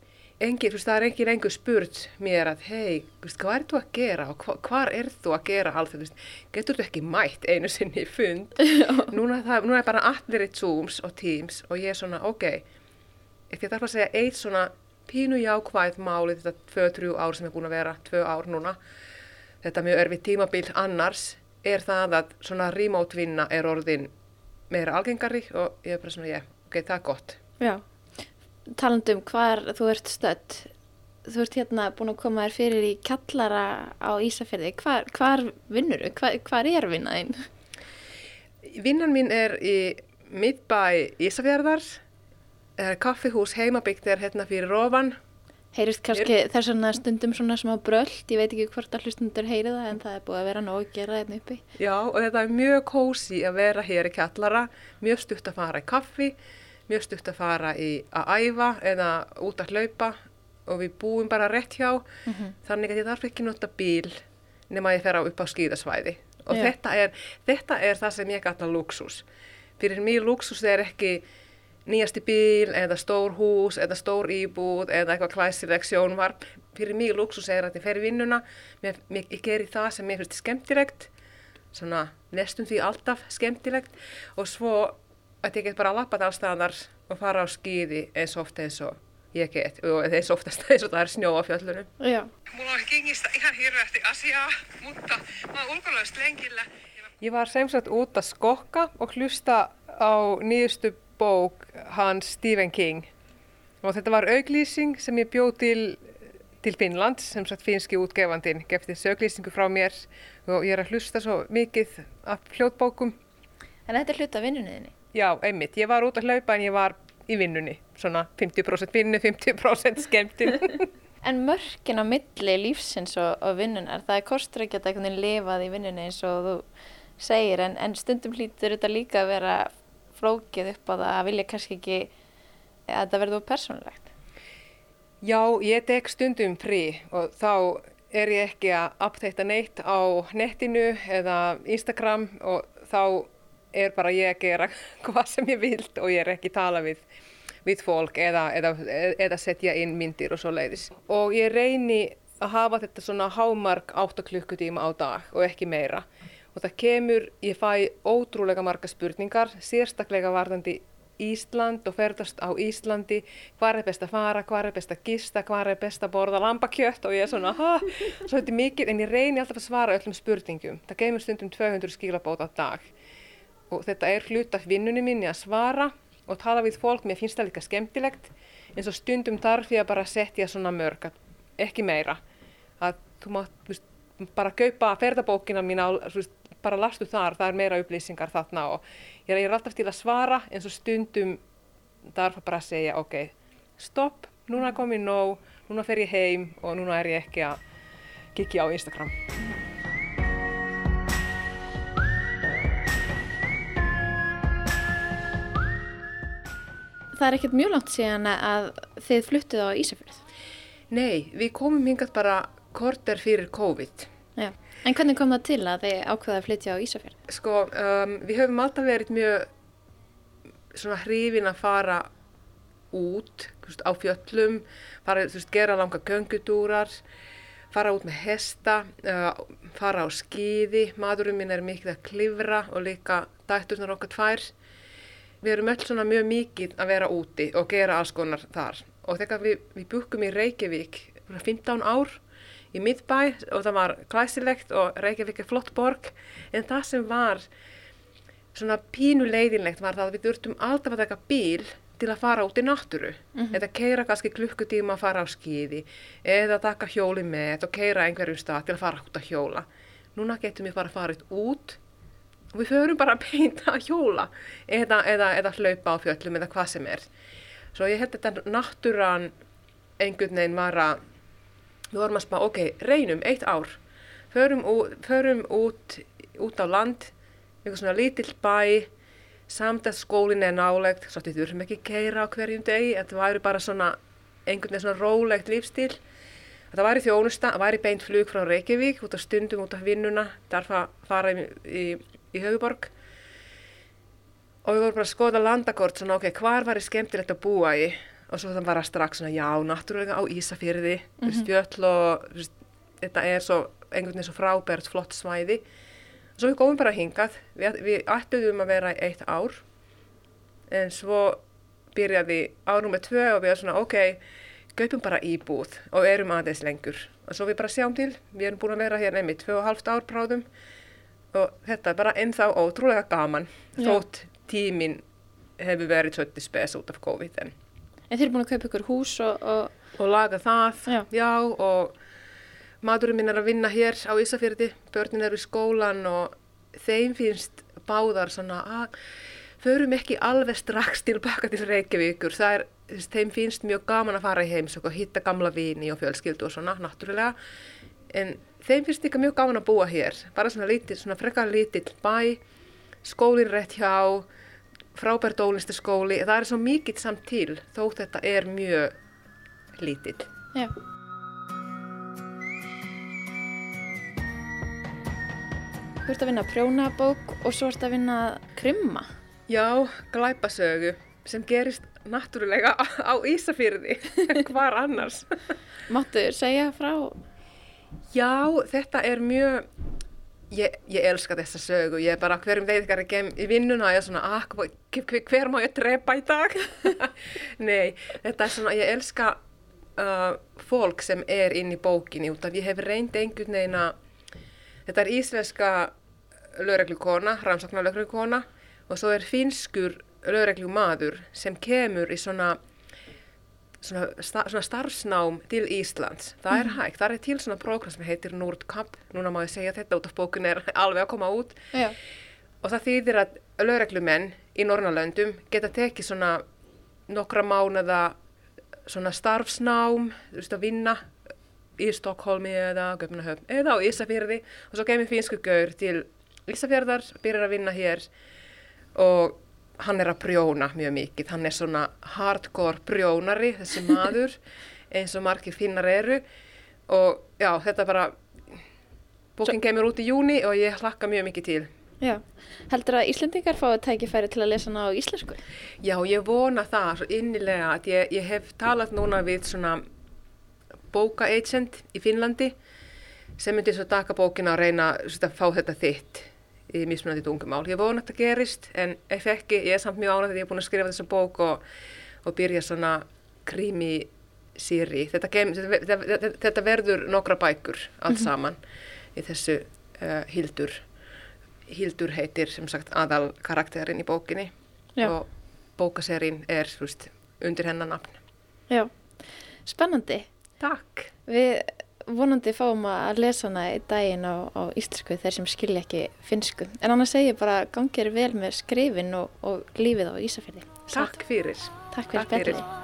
S3: engin, þú veist, það er engin engur spurt mér að, hei, hvað er þú að gera og hva, hvar er þú að gera allt þetta, þú veist, getur þú ekki mætt einu sinni í fund? núna, það, núna er bara allir í Zooms og Teams og ég er svona, ok, ekki þarf að segja eitt svona pínu jákvæð máli þetta tvö, þrjú ár sem er búin að vera, tvö ár núna, þetta mjög örfið tímabil annars, er það að svona remote vinna er orðin meira algengari og ég er bara svona, ég, ok, það er gott.
S1: Já, talandum hvar þú ert stödd, þú ert hérna búin að koma þér fyrir í kallara á Ísafjörði, hvar, hvar vinnur þú, hvar, hvar er vinnaðinn?
S3: Vinnan mín er í miðbæ Ísafjörðar, er kaffihús heimabyggt er hérna fyrir Rófan.
S1: Heyrist kannski þess vegna stundum svona smá bröld, ég veit ekki hvort að hlustundur heyri það en það er búið að vera nóg að gera hérna uppi.
S3: Já, og þetta er mjög kósi að vera hér í kallara, mjög stutt að fara í kaffi, mjög stutt að fara í að æfa eða út að hlaupa og við búum bara rétt hjá, þannig að ég þarf ekki nota bíl nema ég fer á upp á skíðasvæði. Og
S1: Já.
S3: þetta er, þetta er það sem ég gata luxus. Fyrir mig luxus er ekki nýjasti bíl eða stór hús eða stór íbúð eða eitthvað klæsileg sjónvarp. Fyrir mig luxus er að ég fer í vinnuna, mér, mér, ég geri það sem mér finnst skemmtilegt, svona nestum því alltaf skemmtilegt og svo að ég get bara lappað allstaðar og fara á skíði eins oft eins og ég get og eins oftast eins og það er snjó á fjöllunum.
S1: Já.
S3: Ég var sem sagt út að skokka og hlusta á nýjustu bók hans Stephen King. Og þetta var auglýsing sem ég bjóð til, til Finnland, sem sagt finski útgefandin, gefti þessu auglýsingu frá mér og ég er að hlusta svo mikið af hljóðbókum.
S1: En þetta er hluta vinnunniðinni.
S3: Já, einmitt, ég var út að hlaupa en ég var í vinnunni, svona 50% vinnu, 50% skemmtun.
S1: En mörkin á milli lífsins og, og vinnunar, það er kostur ekki að einhvern veginn lifað í vinnunni eins og þú segir, en, en stundum hlýtur þetta líka að vera flókið upp á það að vilja kannski ekki að þetta verður persónulegt.
S3: Já, ég tek stundum frí og þá er ég ekki að updata neitt á netinu eða Instagram og þá er bara ég að gera hvað sem ég vild og ég er ekki að tala við, við fólk eða, eða, eða setja inn myndir og svo leiðis. Og ég reyni að hafa þetta svona hámark 8 klukkutíma á dag og ekki meira. Og það kemur, ég fæ ótrúlega marga spurningar, sérstaklega varðandi Ísland og ferðast á Íslandi, hvað er best að fara, hvað er best að gista, hvað er best að borða lambakjött og ég er svona, ha, svo þetta er mikið, en ég reyni alltaf að svara öllum spurningum. Það kemur stundum 200 skilabót á dag og þetta er hlut af vinnunni minni að svara og tala við fólk, mér finnst það líka skemmtilegt, en svo stundum þarf ég að bara setja svona mörg, ekki meira, að þú mátt veist, bara kaupa ferðabókina mína, veist, bara lastu þar, það er meira upplýsingar þarna og ég er alltaf til að svara en svo stundum þarf að bara segja ok, stopp, núna er komið nóg, núna fer ég heim og núna er ég ekki að kikja á Instagram.
S1: Það er ekkert mjög langt síðan að þið fluttuð á Ísafjörð.
S3: Nei, við komum hingað bara korter fyrir COVID.
S1: Já. En hvernig kom það til að þið ákveða að flytja á Ísafjörð?
S3: Sko, um, við höfum alltaf verið mjög svona hrifin að fara út veist, á fjöllum, fara, veist, gera langa göngutúrar, fara út með hesta, uh, fara á skíði, maðurinn minn er mikið að klifra og líka dætturnar okkar tvær. Við erum öll svona mjög mikið að vera úti og gera alls konar þar. Og þegar við, við búkum í Reykjavík fyrir 15 ár í miðbæ og það var klæsilegt og Reykjavík er flott borg, en það sem var svona pínu leiðinlegt var það að við þurftum alltaf að taka bíl til að fara út í náttúru. Eða keira kannski klukkutíma að fara á skíði eða taka hjóli með og keira einhverjum stað til að fara út að hjóla. Núna getum við bara farið út og við förum bara beint að hjóla eða, eða, eða hlaupa á fjöllum eða hvað sem er. Svo ég held þetta náttúran einhvern veginn var að við vorum að spá, ok, reynum eitt ár, förum, förum út, út á land, eitthvað svona lítill bæ, samt að skólinn er nálegt, svo að við þurfum ekki að keira á hverjum degi, þetta væri bara svona einhvern veginn svona rólegt lífstíl. Þetta væri þjónusta, það væri beint flug frá Reykjavík út af stundum út af vinnuna, þarf að fara í, í, í Höfuborg. Og við vorum bara að skoða landakort, svona ok, hvar væri skemmtilegt að búa í? Og svo það var að strax svona, já, náttúrulega á Ísafyrði, mm -hmm. fjöll og veist, þetta er svo, einhvern veginn svo frábært flott svæði. Og svo við góðum bara hingað, við, við ætluðum að vera í eitt ár, en svo byrjaði ánum með tvö og við erum svona, ok, kaupum bara íbúð og erum aðeins lengur. Og svo við bara sjáum til, við erum búin að vera hérna einmitt tvö og halvt ár bráðum og þetta er bara ennþá ótrúlega gaman,
S1: Já.
S3: þótt tíminn hefur verið svolítið spes út af COVID en
S1: En þið eru búin að kaupa ykkur hús og, og
S3: og laga það,
S1: Já.
S3: og maðurinn minn er að vinna hér á Ísafjörði, börnin eru í skólan og þeim finnst báðar svona að förum ekki alveg strax tilbaka til Reykjavíkur, það er, þeim finnst mjög gaman að fara í heims og hitta gamla vini og fjölskyldu og svona, náttúrulega, en þeim finnst líka mjög gaman að búa hér, bara svona lítill, svona frekar lítill bæ, skólinn rétt hjá, frábær dólistaskóli, það er svo mikið samt til þó þetta er mjög lítill.
S1: Já. Þú ert að vinna prjónabók og svo ert að vinna krimma.
S3: Já, glæpasögu sem gerist náttúrulega á, á Ísafyrði, hvar annars.
S1: Máttu segja frá?
S3: Já, þetta er mjög, ég, ég elska þessa sögu, ég er bara hverjum veit gem í vinnuna og ég er svona, ah, hver, hver, má ég drepa í dag? Nei, þetta er svona, ég elska uh, fólk sem er inn í bókinni út af ég hef reynd einhvern veginn að, þetta er íslenska lögreglukona, rannsóknar lögreglukona og svo er finskur lögreglumadur sem kemur í svona, svona, sta, svona starfsnám til Íslands. Það er hægt, það er til svona prógram sem heitir Nordkapp, núna má ég segja þetta út af bókun er alveg að koma út.
S1: Já.
S3: og það þýðir að lögreglumenn í Norrnalöndum geta tekið svona nokkra mánuða svona starfsnám, þú veist að vinna í Stokkólmi eða Göfnahöfn eða á Ísafjörði og svo kemur finsku gaur til Ísafjörðar, byrjar að vinna hér. Og hann er að prjóna mjög mikið, hann er svona hardcore prjónari, þessi maður eins og margir finnar eru og já, þetta bara bókin kemur út í júni og ég hlakka mjög mikið til
S1: Já. Heldur að Íslendingar fái tækifæri til að lesa hana á íslensku?
S3: Já, ég vona það svo innilega að ég, ég hef talað núna við svona bókaagent í Finnlandi sem myndi svo taka bókina og reyna að fá þetta þitt í mismunandi tungumál. Ég vona að þetta gerist en ef ekki, ég er samt mjög ánægð að ég er búin að skrifa þessa bók og, og byrja svona krimi síri. Þetta, þetta, þetta, þetta verður nokkra bækur allt saman í þessu uh, hildur. Hildur heitir sem sagt aðal karakterin í bókinni
S1: Já.
S3: og bókaserin er veist, undir hennar nafn.
S1: Já. Spennandi.
S3: Takk.
S1: Við vonandi fáum að lesa hana í daginn á, á íslensku þeir sem skilja ekki finsku. En annars segi ég bara gangir vel með skrifin og, og lífið á Ísafjörði.
S3: Takk fyrir.
S1: Takk fyrir
S5: tekilaa.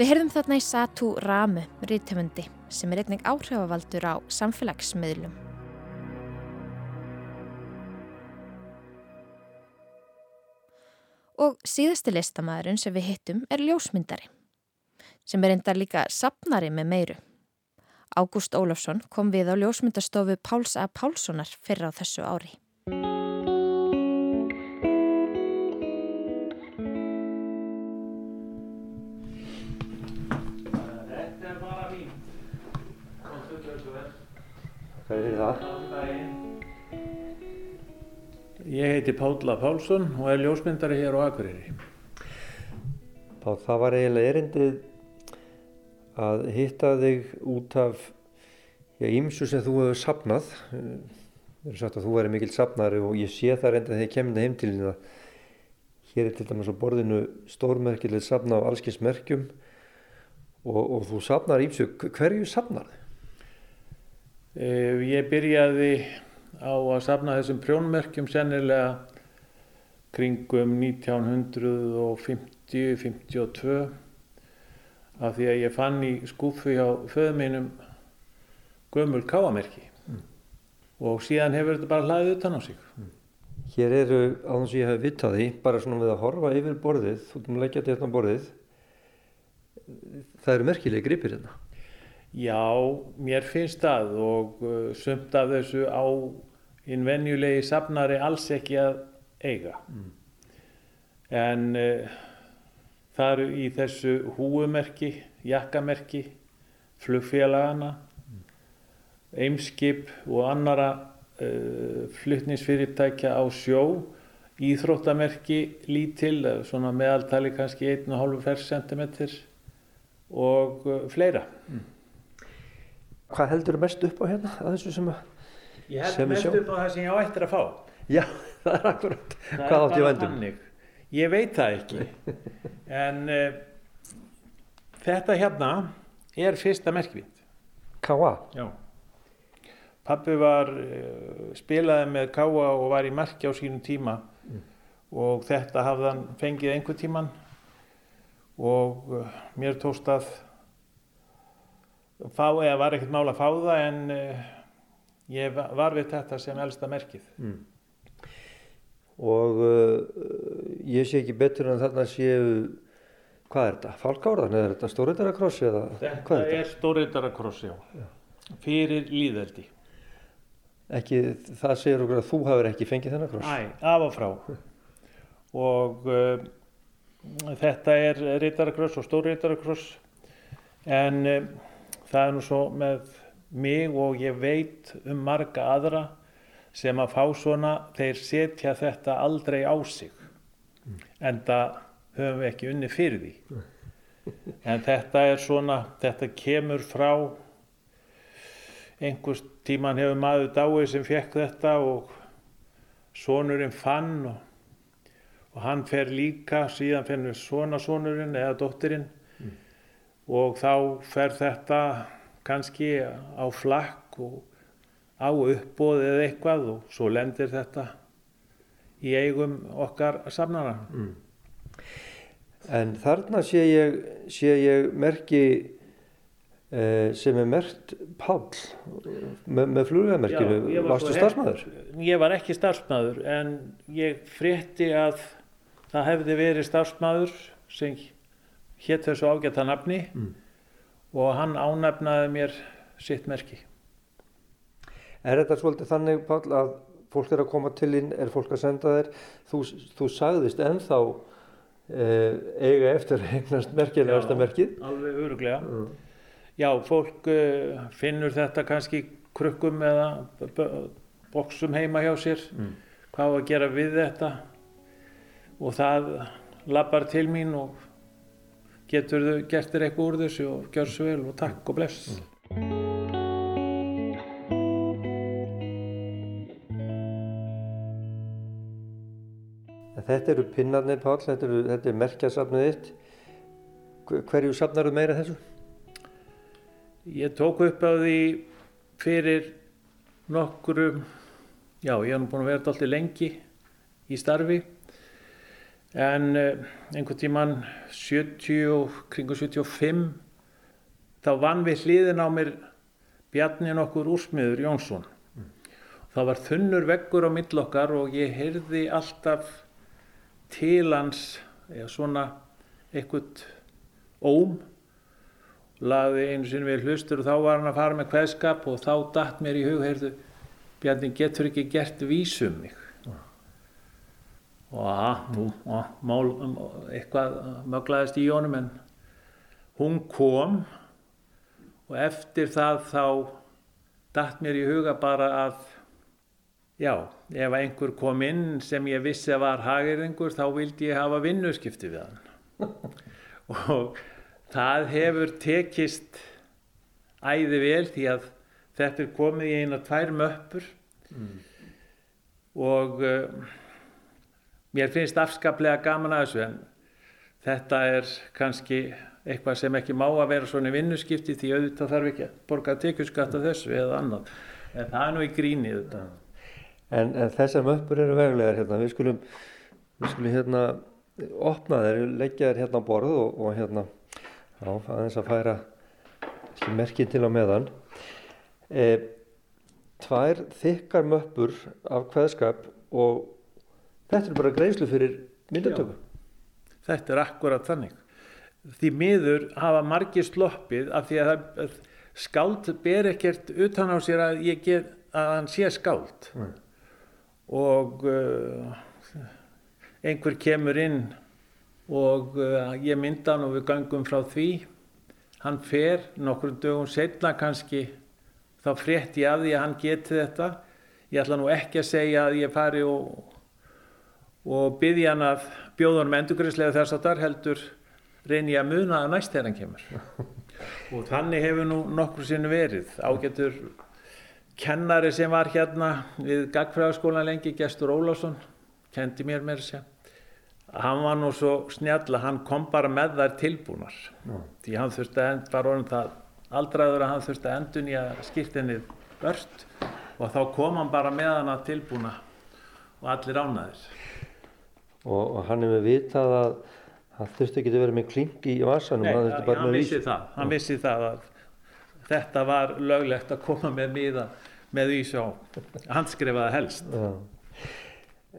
S1: Við heyrðum þarna í Satu Ramu, rítöfundi, sem er einnig áhrifavaldur á samfélagsmiðlum. Og síðasti listamæðurinn sem við hittum er ljósmyndari, sem er enda líka sapnari með meiru. Ágúst Ólafsson kom við á ljósmyndastofu Páls A. Pálssonar fyrra á þessu ári.
S4: Þetta er bara mín.
S9: Hvað er það?
S4: Ég heiti Pálla Pálsson og er ljósmyndari hér á Akureyri.
S9: Pál, það var eiginlega erindið að hitta þig út af ímsu sem þú hefur sapnað. Það er sagt að þú væri mikill sapnari og ég sé það reynda þegar ég kemur heim til þín að hér er til dæmis á borðinu stórmerkileg sapna á allskins merkjum og, og þú sapnar ímsu. Hverju sapnar þið?
S4: Eh, Ég byrjaði á að safna þessum prjónmerkjum sennilega kringum 1950-52 af því að ég fann í skúfu hjá föðminum gömul káamerki og síðan hefur þetta bara hlaðið utan á sig.
S9: Hér eru, á þess að ég hef vitað því, bara svona við að horfa yfir borðið, þú erum að leggja þetta hérna borðið, það eru merkilegi gripir hérna.
S4: Já, mér finnst það og uh, sumt af þessu á innvenjulegi safnari alls ekki að eiga. En uh, það eru í þessu húumerki, jakkamerki, flugfélagana, eimskip og annara uh, flutningsfyrirtækja á sjó, íþróttamerki lítil, eh, svona meðaltali kannski 1,5 fercentimetr og fleira.
S9: Hvað heldur mest upp á hérna að þessu sem að...
S4: Ég held mest
S9: sjáum.
S4: upp á það sem ég á eftir að fá.
S9: Já, það er akkurat.
S4: Það
S9: Hvað átt ég vændum?
S4: þannig. Ég veit það ekki. en uh, þetta hérna er fyrsta merkvind.
S9: K.A.
S4: Já. Pappi var, uh, spilaði með Káa og var í marki á sínum tíma og þetta hafði hann fengið einhver tíman og uh, mér tókst að fá, eða var ekkert mál að fá það en ég va- var við þetta sem elsta merkið.
S9: Og uh, ég sé ekki betur en þarna séu, hvað er þetta? Fálkárðan eða er þetta stóriðarakrossi eða
S4: Þetta
S9: hvað er
S4: er
S9: þetta?
S4: stóriðarakross, já. Fyrir líðeldi.
S9: Ekki, það segir okkur að þú hafur ekki fengið þennan kross.
S4: Æ, af og frá. Og uh, þetta er rittarakross og stóriðarakross. En uh, það er nú svo með mig og ég veit um marga aðra sem að fá svona, þeir setja þetta aldrei á sig. En það höfum við ekki unni fyrir því. En þetta er svona, þetta kemur frá einhvers tíman hefur maður dáið sem fekk þetta og sonurinn fann og, og hann fer líka, síðan fennur svona sonurinn eða dóttirinn og þá fer þetta kannski á flakk og á uppbóð eða eitthvað og svo lendir þetta í eigum okkar samnara.
S9: En þarna sé ég, sé ég merki eh, sem er mert Páll með, með flugveðmerkinu. Varstu starfsmæður?
S4: Ég var ekki starfsmæður en ég frétti að það hefði verið starfsmæður sem hétt þessu ágæta nafni og hann ánefnaði mér sitt merki.
S9: Er þetta svolítið þannig, Páll, að fólk er að koma til þín, er fólk að senda þér, þú, þú sagðist ennþá eh, eiga eftir eignast merkilegasta
S4: Já.
S9: merkið.
S4: Alveg öruglega. Já, fólk uh, finnur þetta kannski krukkum eða b- b- boxum heima hjá sér. Hvað á að gera við þetta? Og það lappar til mín og getur þau gert þér eitthvað úr þessu og gjör svo vel og takk og bless.
S9: En þetta eru pinnarnir, Páll, þetta, eru, þetta er merkjasafnið þitt. Hver- Hverju safnaru meira þessu?
S4: Ég tók upp á því fyrir nokkru, já ég hef nú búin að vera alltaf lengi í starfi en uh, einhvern tíman 70, og- kringu 75 þá vann við hliðin á mér Bjarni nokkur úrsmiður Jónsson. Það var þunnur veggur á mill okkar og ég heyrði alltaf til hans eða svona eitthvað óm laði einu sinni við hlustur og þá var hann að fara með kveðskap og þá datt mér í hug, heyrðu, Bjarni getur ekki gert vísum mig. Og að, mál, eitthvað möglaðist í honum en hún kom og eftir það þá datt mér í huga bara að, já, ef einhver kom inn sem ég vissi að var hagirðingur þá vildi ég hafa vinnuskipti við hann. og það hefur tekist æði vel því að þetta er komið í eina tvær möppur og uh, mér finnst afskaplega gaman að þessu en þetta er kannski eitthvað sem ekki má að vera svona vinnuskipti því auðvitað þarf ekki að borga tekjuskatt af þessu eða annað en það er nú í gríni þetta.
S9: En, en þessar möppur eru veglegar hérna. Við skulum, við skulum hérna opna þeir, leggja þeir hérna á borð og, og hérna, já, aðeins að færa merkin til á meðan. E, tvær þykkar möppur af kveðskap og þetta er bara greiðslu fyrir myndatöku.
S4: Þetta er akkurat þannig. Því miður hafa margir sloppið af því að það- skáld ber ekkert utan á sér að, ég get, að hann sé skáld.
S9: Nei.
S4: Og uh, einhver kemur inn og uh, ég mynda hann og við gangum frá því. Hann fer nokkur dögum setna kannski, þá frétti ég af því að hann geti þetta. Ég ætla nú ekki að segja að ég fari og, og byggja hann að bjóða honum endurgræslega þess að þar heldur reyni að muna að næst þegar hann kemur. og þannig hefur nú nokkur sinni verið. Ágættur kennari sem var hérna við Gagfræðaskólan lengi, Gestur Ólafsson, kendi mér mér sér. Hann var nú svo snjall að hann kom bara með þær tilbúnar. Því hann þurfti að end, var orðin það aldraður að hann þurfti að endun í að skýrtinni bört og þá kom hann bara með hana tilbúna og allir ánaðir.
S9: Og, og hann hefur vitað að hann þurfti ekki að vera með klink í vasanum,
S4: Nei,
S9: hann
S4: hann
S9: með
S4: vissi það, hann vissi það að þetta var löglegt að koma með miða með því svo handskrifaða helst.
S9: Já.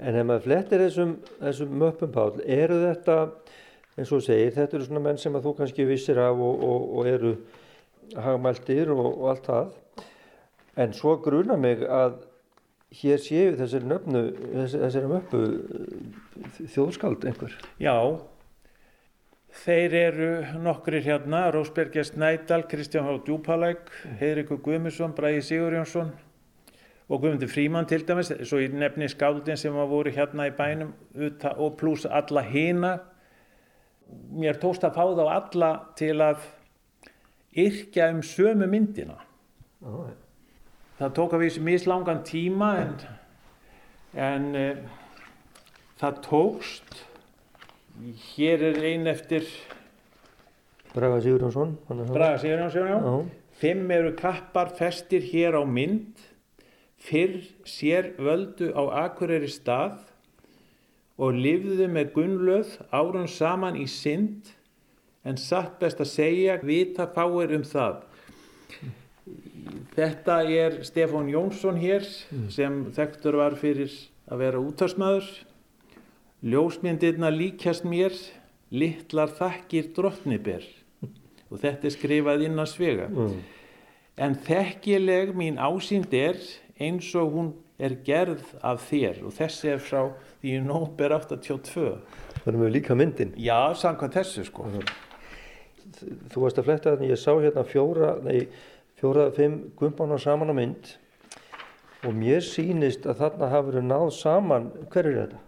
S9: En ef maður flettir þessum, þessum möppum Pál, eru þetta, eins og segir, þetta eru svona menn sem að þú kannski vissir af og, og, og eru hagmæltir og, og allt það. En svo gruna mig að hér séu þessari nöfnu, þessari, eh, þjóðskald einhver.
S4: Já, þeir eru nokkrir hérna, Rósbergja Snædal, Kristján H. Djúpalæk, Heiðrikur Guðmusson, Bræði Sigurjónsson og Guðmundur Fríman til dæmis, svo ég nefni skáldin sem að voru hérna í bænum og pluss alla hina. Mér tókst að fá þá alla til að yrkja um sömu myndina. Það tók að vísu mislangan tíma en, en uh, það tókst. Hér er ein eftir
S9: Braga Sigurjónsson.
S4: Braga Sigurjónsson, já.
S9: Já.
S4: Fimm eru kappar festir hér á mynd, fyrr sér völdu á Akureyri stað og lifðu með Gunnlöð árun saman í synd, en satt best að segja, vita fáir um það. Þetta er Stefán Jónsson hér, sem þekktur var fyrir að vera útarsmaður. Ljósmyndirna líkjast mér, litlar þakkir drottniber. Og þetta er skrifað inn að svega.
S9: Mm.
S4: En þekkileg mín ásýnd er eins og hún er gerð af þér og þessi er frá því nóber 82.
S9: Þannig við líka myndin.
S4: Já, samkvæmt þessu sko.
S9: Þú varst að fletta þannig, ég sá hérna fjóra, nei, fjóra, fimm gumbána saman á mynd og mér sýnist að þarna verið náð saman, hver er þetta?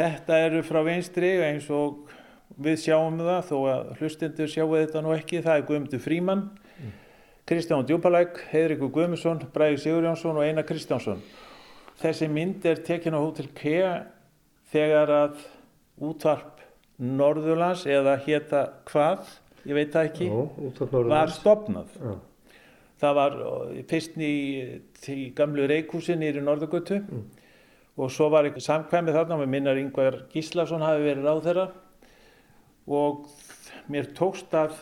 S4: Þetta eru frá vinstri eins og við sjáum það þó að hlustindur sjáu þetta nú ekki. Það er Guðmundur Fríman, Kristján Djúpalæk, Heiðrikur Guðmusson, Bræði Sigurjónsson og Einar Kristjánsson. Þessi mynd er tekin á Hotel Kea þegar að útvarp Norðurlands eða hétta hvað, ég veit það ekki,
S9: af
S4: var stopnað.
S9: Já.
S4: Það var fyrst í, í gamlu reikúsi nýri Norðurgötu og svo var eitthvað samkvæmið þarna með minnar Yngvar Gíslason hafi verið ráð þeirra og mér tókst að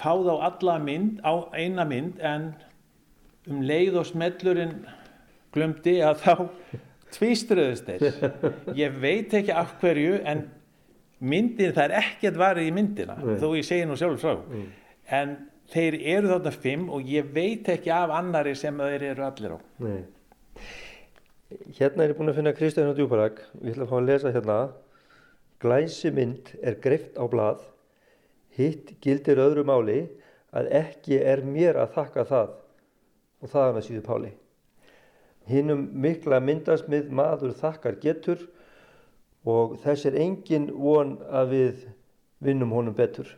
S4: fá þá alla mynd á eina mynd en um leið og smellurinn glumdi að þá tvístruðust þeir. Ég veit ekki af hverju en myndin, það er ekkert varið í myndina
S9: Nei.
S4: þó ég segi nú sjálf frá. En þeir eru þarna fimm og ég veit ekki af annari sem þeir eru allir á.
S9: Nei. Hérna er ég búinn að finna Kristján og Djúpalag. Við ætlum að fá að lesa hérna. Glæsi mynd er greift á blað. Hitt gildir öðru máli að ekki er mér að þakka það. Og það hann að síðu Páli. Hinnum mikla myndasmið maður þakkar getur og þess er engin von að við vinnum honum betur.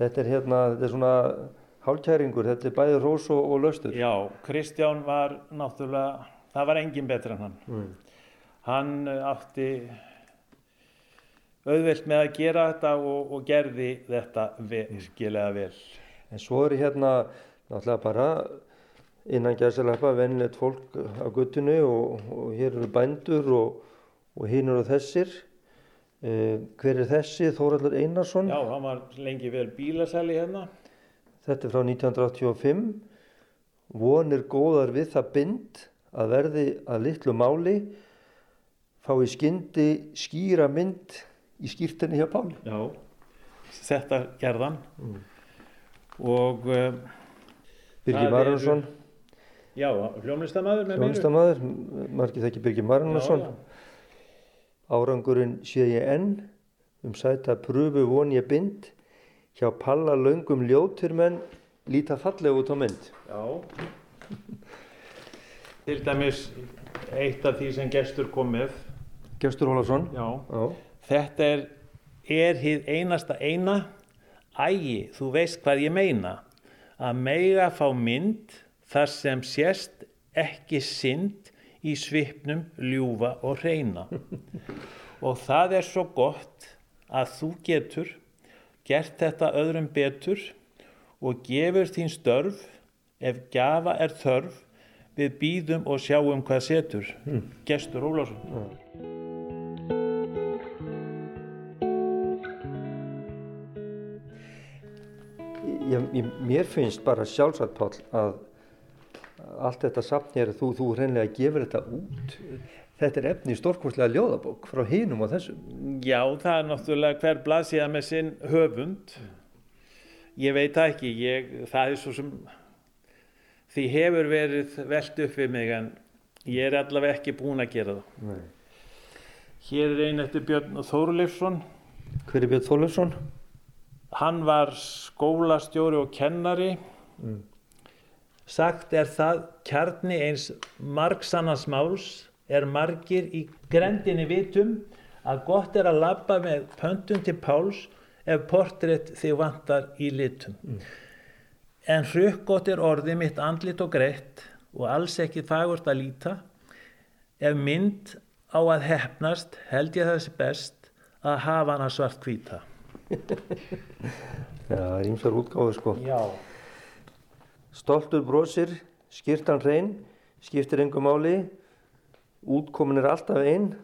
S9: Þetta er hérna, þetta er svona hálkæringur, þetta er bæði rós og, og löstur.
S4: Já, Kristján var náttúrulega, það var engin betur en hann.
S9: Mm.
S4: Hann eh, átti auðvelt með að gera þetta og, og gerði þetta virkilega vel.
S9: En svo eru hérna náttúrulega bara innan gæsalappa vennilegt fólk á guttinu og, og hér eru bændur og, og hinn eru þessir. Uh, hver er þessi? Þóraldur Einarsson.
S4: Já, hann var lengi vel bílasæli hérna.
S9: Þetta er frá 1985. Vonir góðar við það bind að verði að litlu máli fái skyndi skýra mynd í skýrtinni hjá Páli.
S4: Já, þetta gerðan. Og um,
S9: Birgir
S4: Það
S9: Marunusson,
S4: já, hljómlistamæður með mér.
S9: hljómsdamaður, margir þekki Birgir Marunusson. Árangurinn sé ég enn, um sæta pröfu von ég bind, hjá Palla löngum ljótir menn líta fallega út á mynd.
S4: Já. Til dæmis eitt af því sem gestur kom með.
S9: Gestur Ólafsson.
S4: Já.
S9: Já.
S4: Þetta er, er hið einasta eina. Ægi, þú veist hvað ég meina. Að mega fá mynd þar sem sést ekki synd í svipnum ljúfa og reyna. og það er svo gott að þú getur gert þetta öðrum betur og gefur þín störf ef gafa er þörf við býðum og sjáum hvað setur. Gestur Ólafsson.
S9: Ég, ég, mér finnst bara sjálfsagt Páll að allt þetta safn hér, þú, þú reynlega gefur þetta út. Þetta er efni í stórkostlega ljóðabók frá hinum og þessum.
S4: Já, það er náttúrulega hver blaðsíða með sinn höfund. Ég veit það ekki, ég, það er svo sem því hefur verið velt upp við mig en ég er allavega ekki búinn að gera það.
S9: Nei.
S4: Hér er einn eftir Björn Þórleifsson.
S9: Hver er Björn Þorleifsson?
S4: Hann var skólastjóri og kennari. Sagt er það kjarni eins margsannans máls er margir í grendinni vitum að gott er að labba með pöntun til Páls ef portrétt þig vantar í litum. En hrukkgott er orðið mitt andlit og greitt og alls ekki fagurt að líta. Ef mynd á að hefnast held ég þessi best að hafa hana svart hvíta.
S9: Já, það er ímsar útgáður sko.
S4: Já.
S9: Stoltur brosir, skýrtan hrein, skiptir engum máli, útkomin er alltaf einn,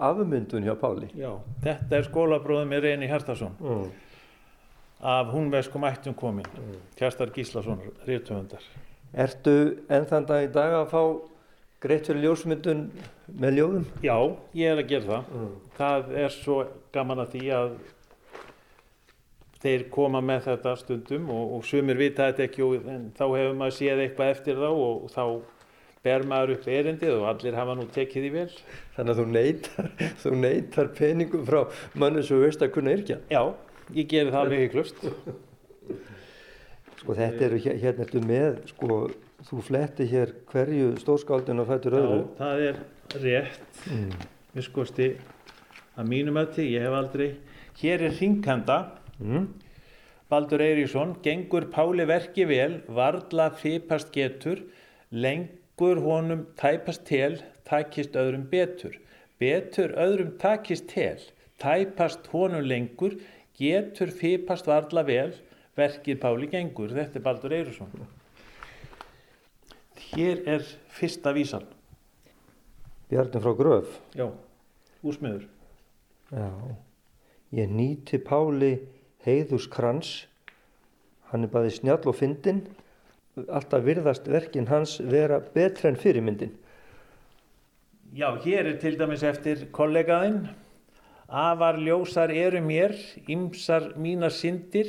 S9: afmyndun hjá Páli.
S4: Já, þetta er skólabróðum með Reyni Hjartarsson
S9: Mm.
S4: Af húnveskum ættum komin, Kjastar Gíslason, rítuhundar.
S9: Ertu enn þann dag í dag að fá greitt fyrir ljósmyndun með ljóðum?
S4: Já, ég er að gera það. Það er svo gaman að því að þeir koma með þetta stundum og, og sumir vita þetta ekki og en þá hefur maður séð eitthvað eftir þá og þá ber maður upp erindið og allir hafa nú tekið því vel.
S9: Þannig að þú neytar, þú neytar peningum frá manni sem þú veist að kunna yrkja.
S4: Já, ég geri það alveg hygglust.
S9: Sko þetta eru hér- hérna ertu með, sko þú fletti hér hverju stórskáldinu og fættur öðru.
S4: Já, það er rétt.
S9: Mm.
S4: Við skoðsti að mínum ötti, ég hef aldrei. Hér er hringkanda.
S9: Mm.
S4: Baldur Eiríksson, gengur Páli verki vel, varla fipast getur, lengur honum tæpast tel, takist öðrum betur. Betur öðrum takist tel, tæpast honum lengur, getur fipast varla vel, verkið Páli gengur. Þetta er Baldur Eiríksson. Hér er fyrsta vísan.
S9: Bjarni frá Gröf.
S4: Já, úrsmiður.
S9: Já. Ég nýti Páli heiðus krans. Hann er bæði snjall og fyndin. Alltaf virðast verkin hans vera betra en fyrirmyndin.
S4: Já, hér er til dæmis eftir kollegaðinn. Afar ljósar eru mér, ymsar mínar syndir,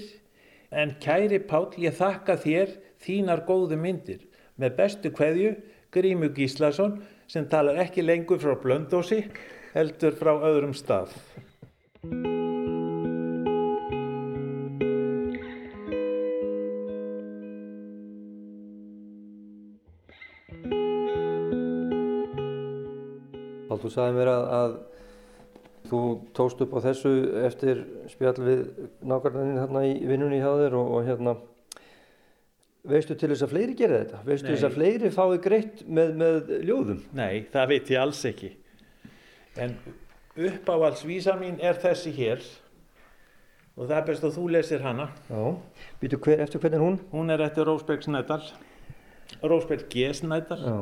S4: en kæri Páll, ég þakka þér þínar góðu myndir. Með bestu kveðju, Grímu Gíslason, sem talar ekki lengur frá Blöndósi, heldur frá öðrum stað.
S9: Pál, þú sagði mér að, að þú tókst upp á þessu eftir spjall við nákvæmlega þarna í vinnunni hjá þér og, og hérna veistu til þess að fleiri gera þetta? Veistu
S4: Nei.
S9: þess að fleiri fái greitt með, með ljóðum?
S4: Nei, það veit ég alls ekki. En uppáhaldsvísa mín er þessi hér og það er best að þú lesir hana.
S9: Já. Býtu hver, eftir hvernig er hún?
S4: Hún er eftir Rósberg Snædal. Rósberg G. Snædal.
S9: Já.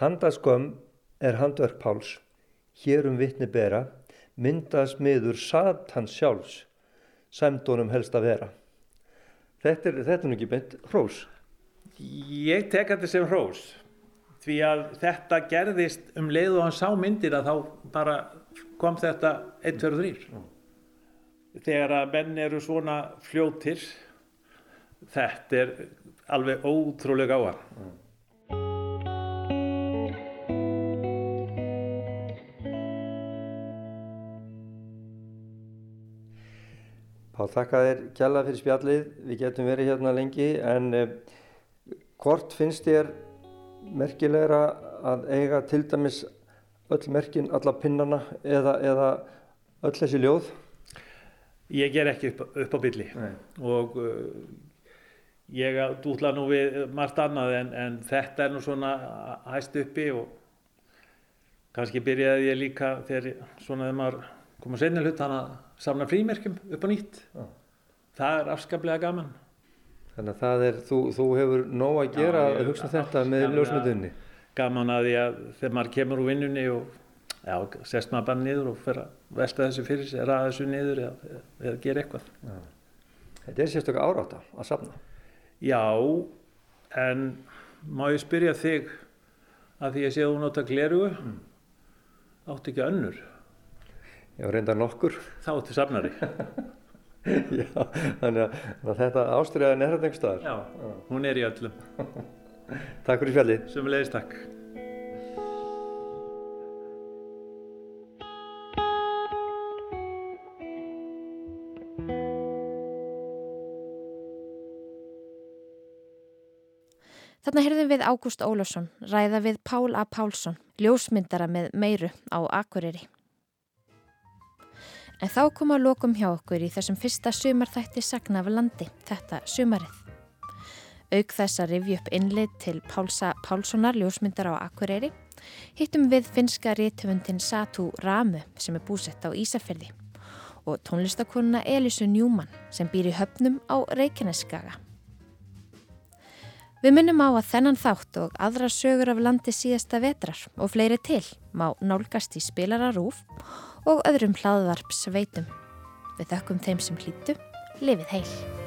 S9: Handaskömm er handverk Páls, hér um vittni bera, myndast miður satans sjálfs, sæmdónum helst að vera. Þetta er, þetta er ekki beint hrós.
S4: Ég tek þetta sem hrós því að þetta gerðist um leið og hann sá myndir að þá bara kom þetta 1, 2 og 3 þegar að menn eru svona fljótir þetta er alveg ótrúlega á hann
S9: Pál, þakka þér kjalla fyrir spjallið, við getum verið hérna lengi en eh, hvort finnst þér merkilegra að eiga til dæmis öll merkin, alla pinnana eða, eða öll þessi ljóð?
S4: ég ger ekki upp, upp á bylli og uh, ég dútla nú við margt annað en, en þetta er nú svona hæst uppi og kannski byrjaði ég líka þegar svona þegar maður kom að senja hlut hann að samna frímerkjum upp á nýtt
S9: Já.
S4: það er afskaplega gaman
S9: Þannig að það er, þú, þú hefur nóg að gera
S4: Já,
S9: að hugsa þetta með ljósmyndunni.
S4: gaman að því að þegar maður kemur úr vinnunni og já, sest maður bara niður og fer að velta þessu fyrir sig, ræða þessu niður eða, eða gera eitthvað
S9: Þetta er sérstöka áráta að safna.
S4: Já, en má ég spyrja þig að því ég sé að þú nota glerugu áttu ekki önnur
S9: Já, reynda nokkur.
S4: þá áttu safnari
S9: Já, þannig að, að þetta ástriðaðin er þetta einhver staðar.
S4: Já, hún er í öllum
S9: Takk fyrir spjallið.
S4: sem leiðist takk
S1: Þarna heyrðum við Ágúst Ólafsson ræða við Pál A. Pálsson, ljósmyndara með meiru á Akureyri. En þá kom að lokum hjá okkur í þessum fyrsta sumarþætti sagna af landi, þetta sumarið. Auk þess að rifja upp innlit til Pálsa Pálssonar, ljósmyndara á Akureyri, hittum við finska réttöfundin Satu Ramu sem er búsett á Ísafjörði og tónlistakonuna Elisu Njúmann sem býr í höfnum á Reykjaneskaga. Við minnum á að þennan þátt og aðra sögur af landi síðasta vetrar og fleiri til má nálgast í spilararúf og öðrum hlaðvarp sveitum. Við þökkum þeim sem hlýttu, lifið heil.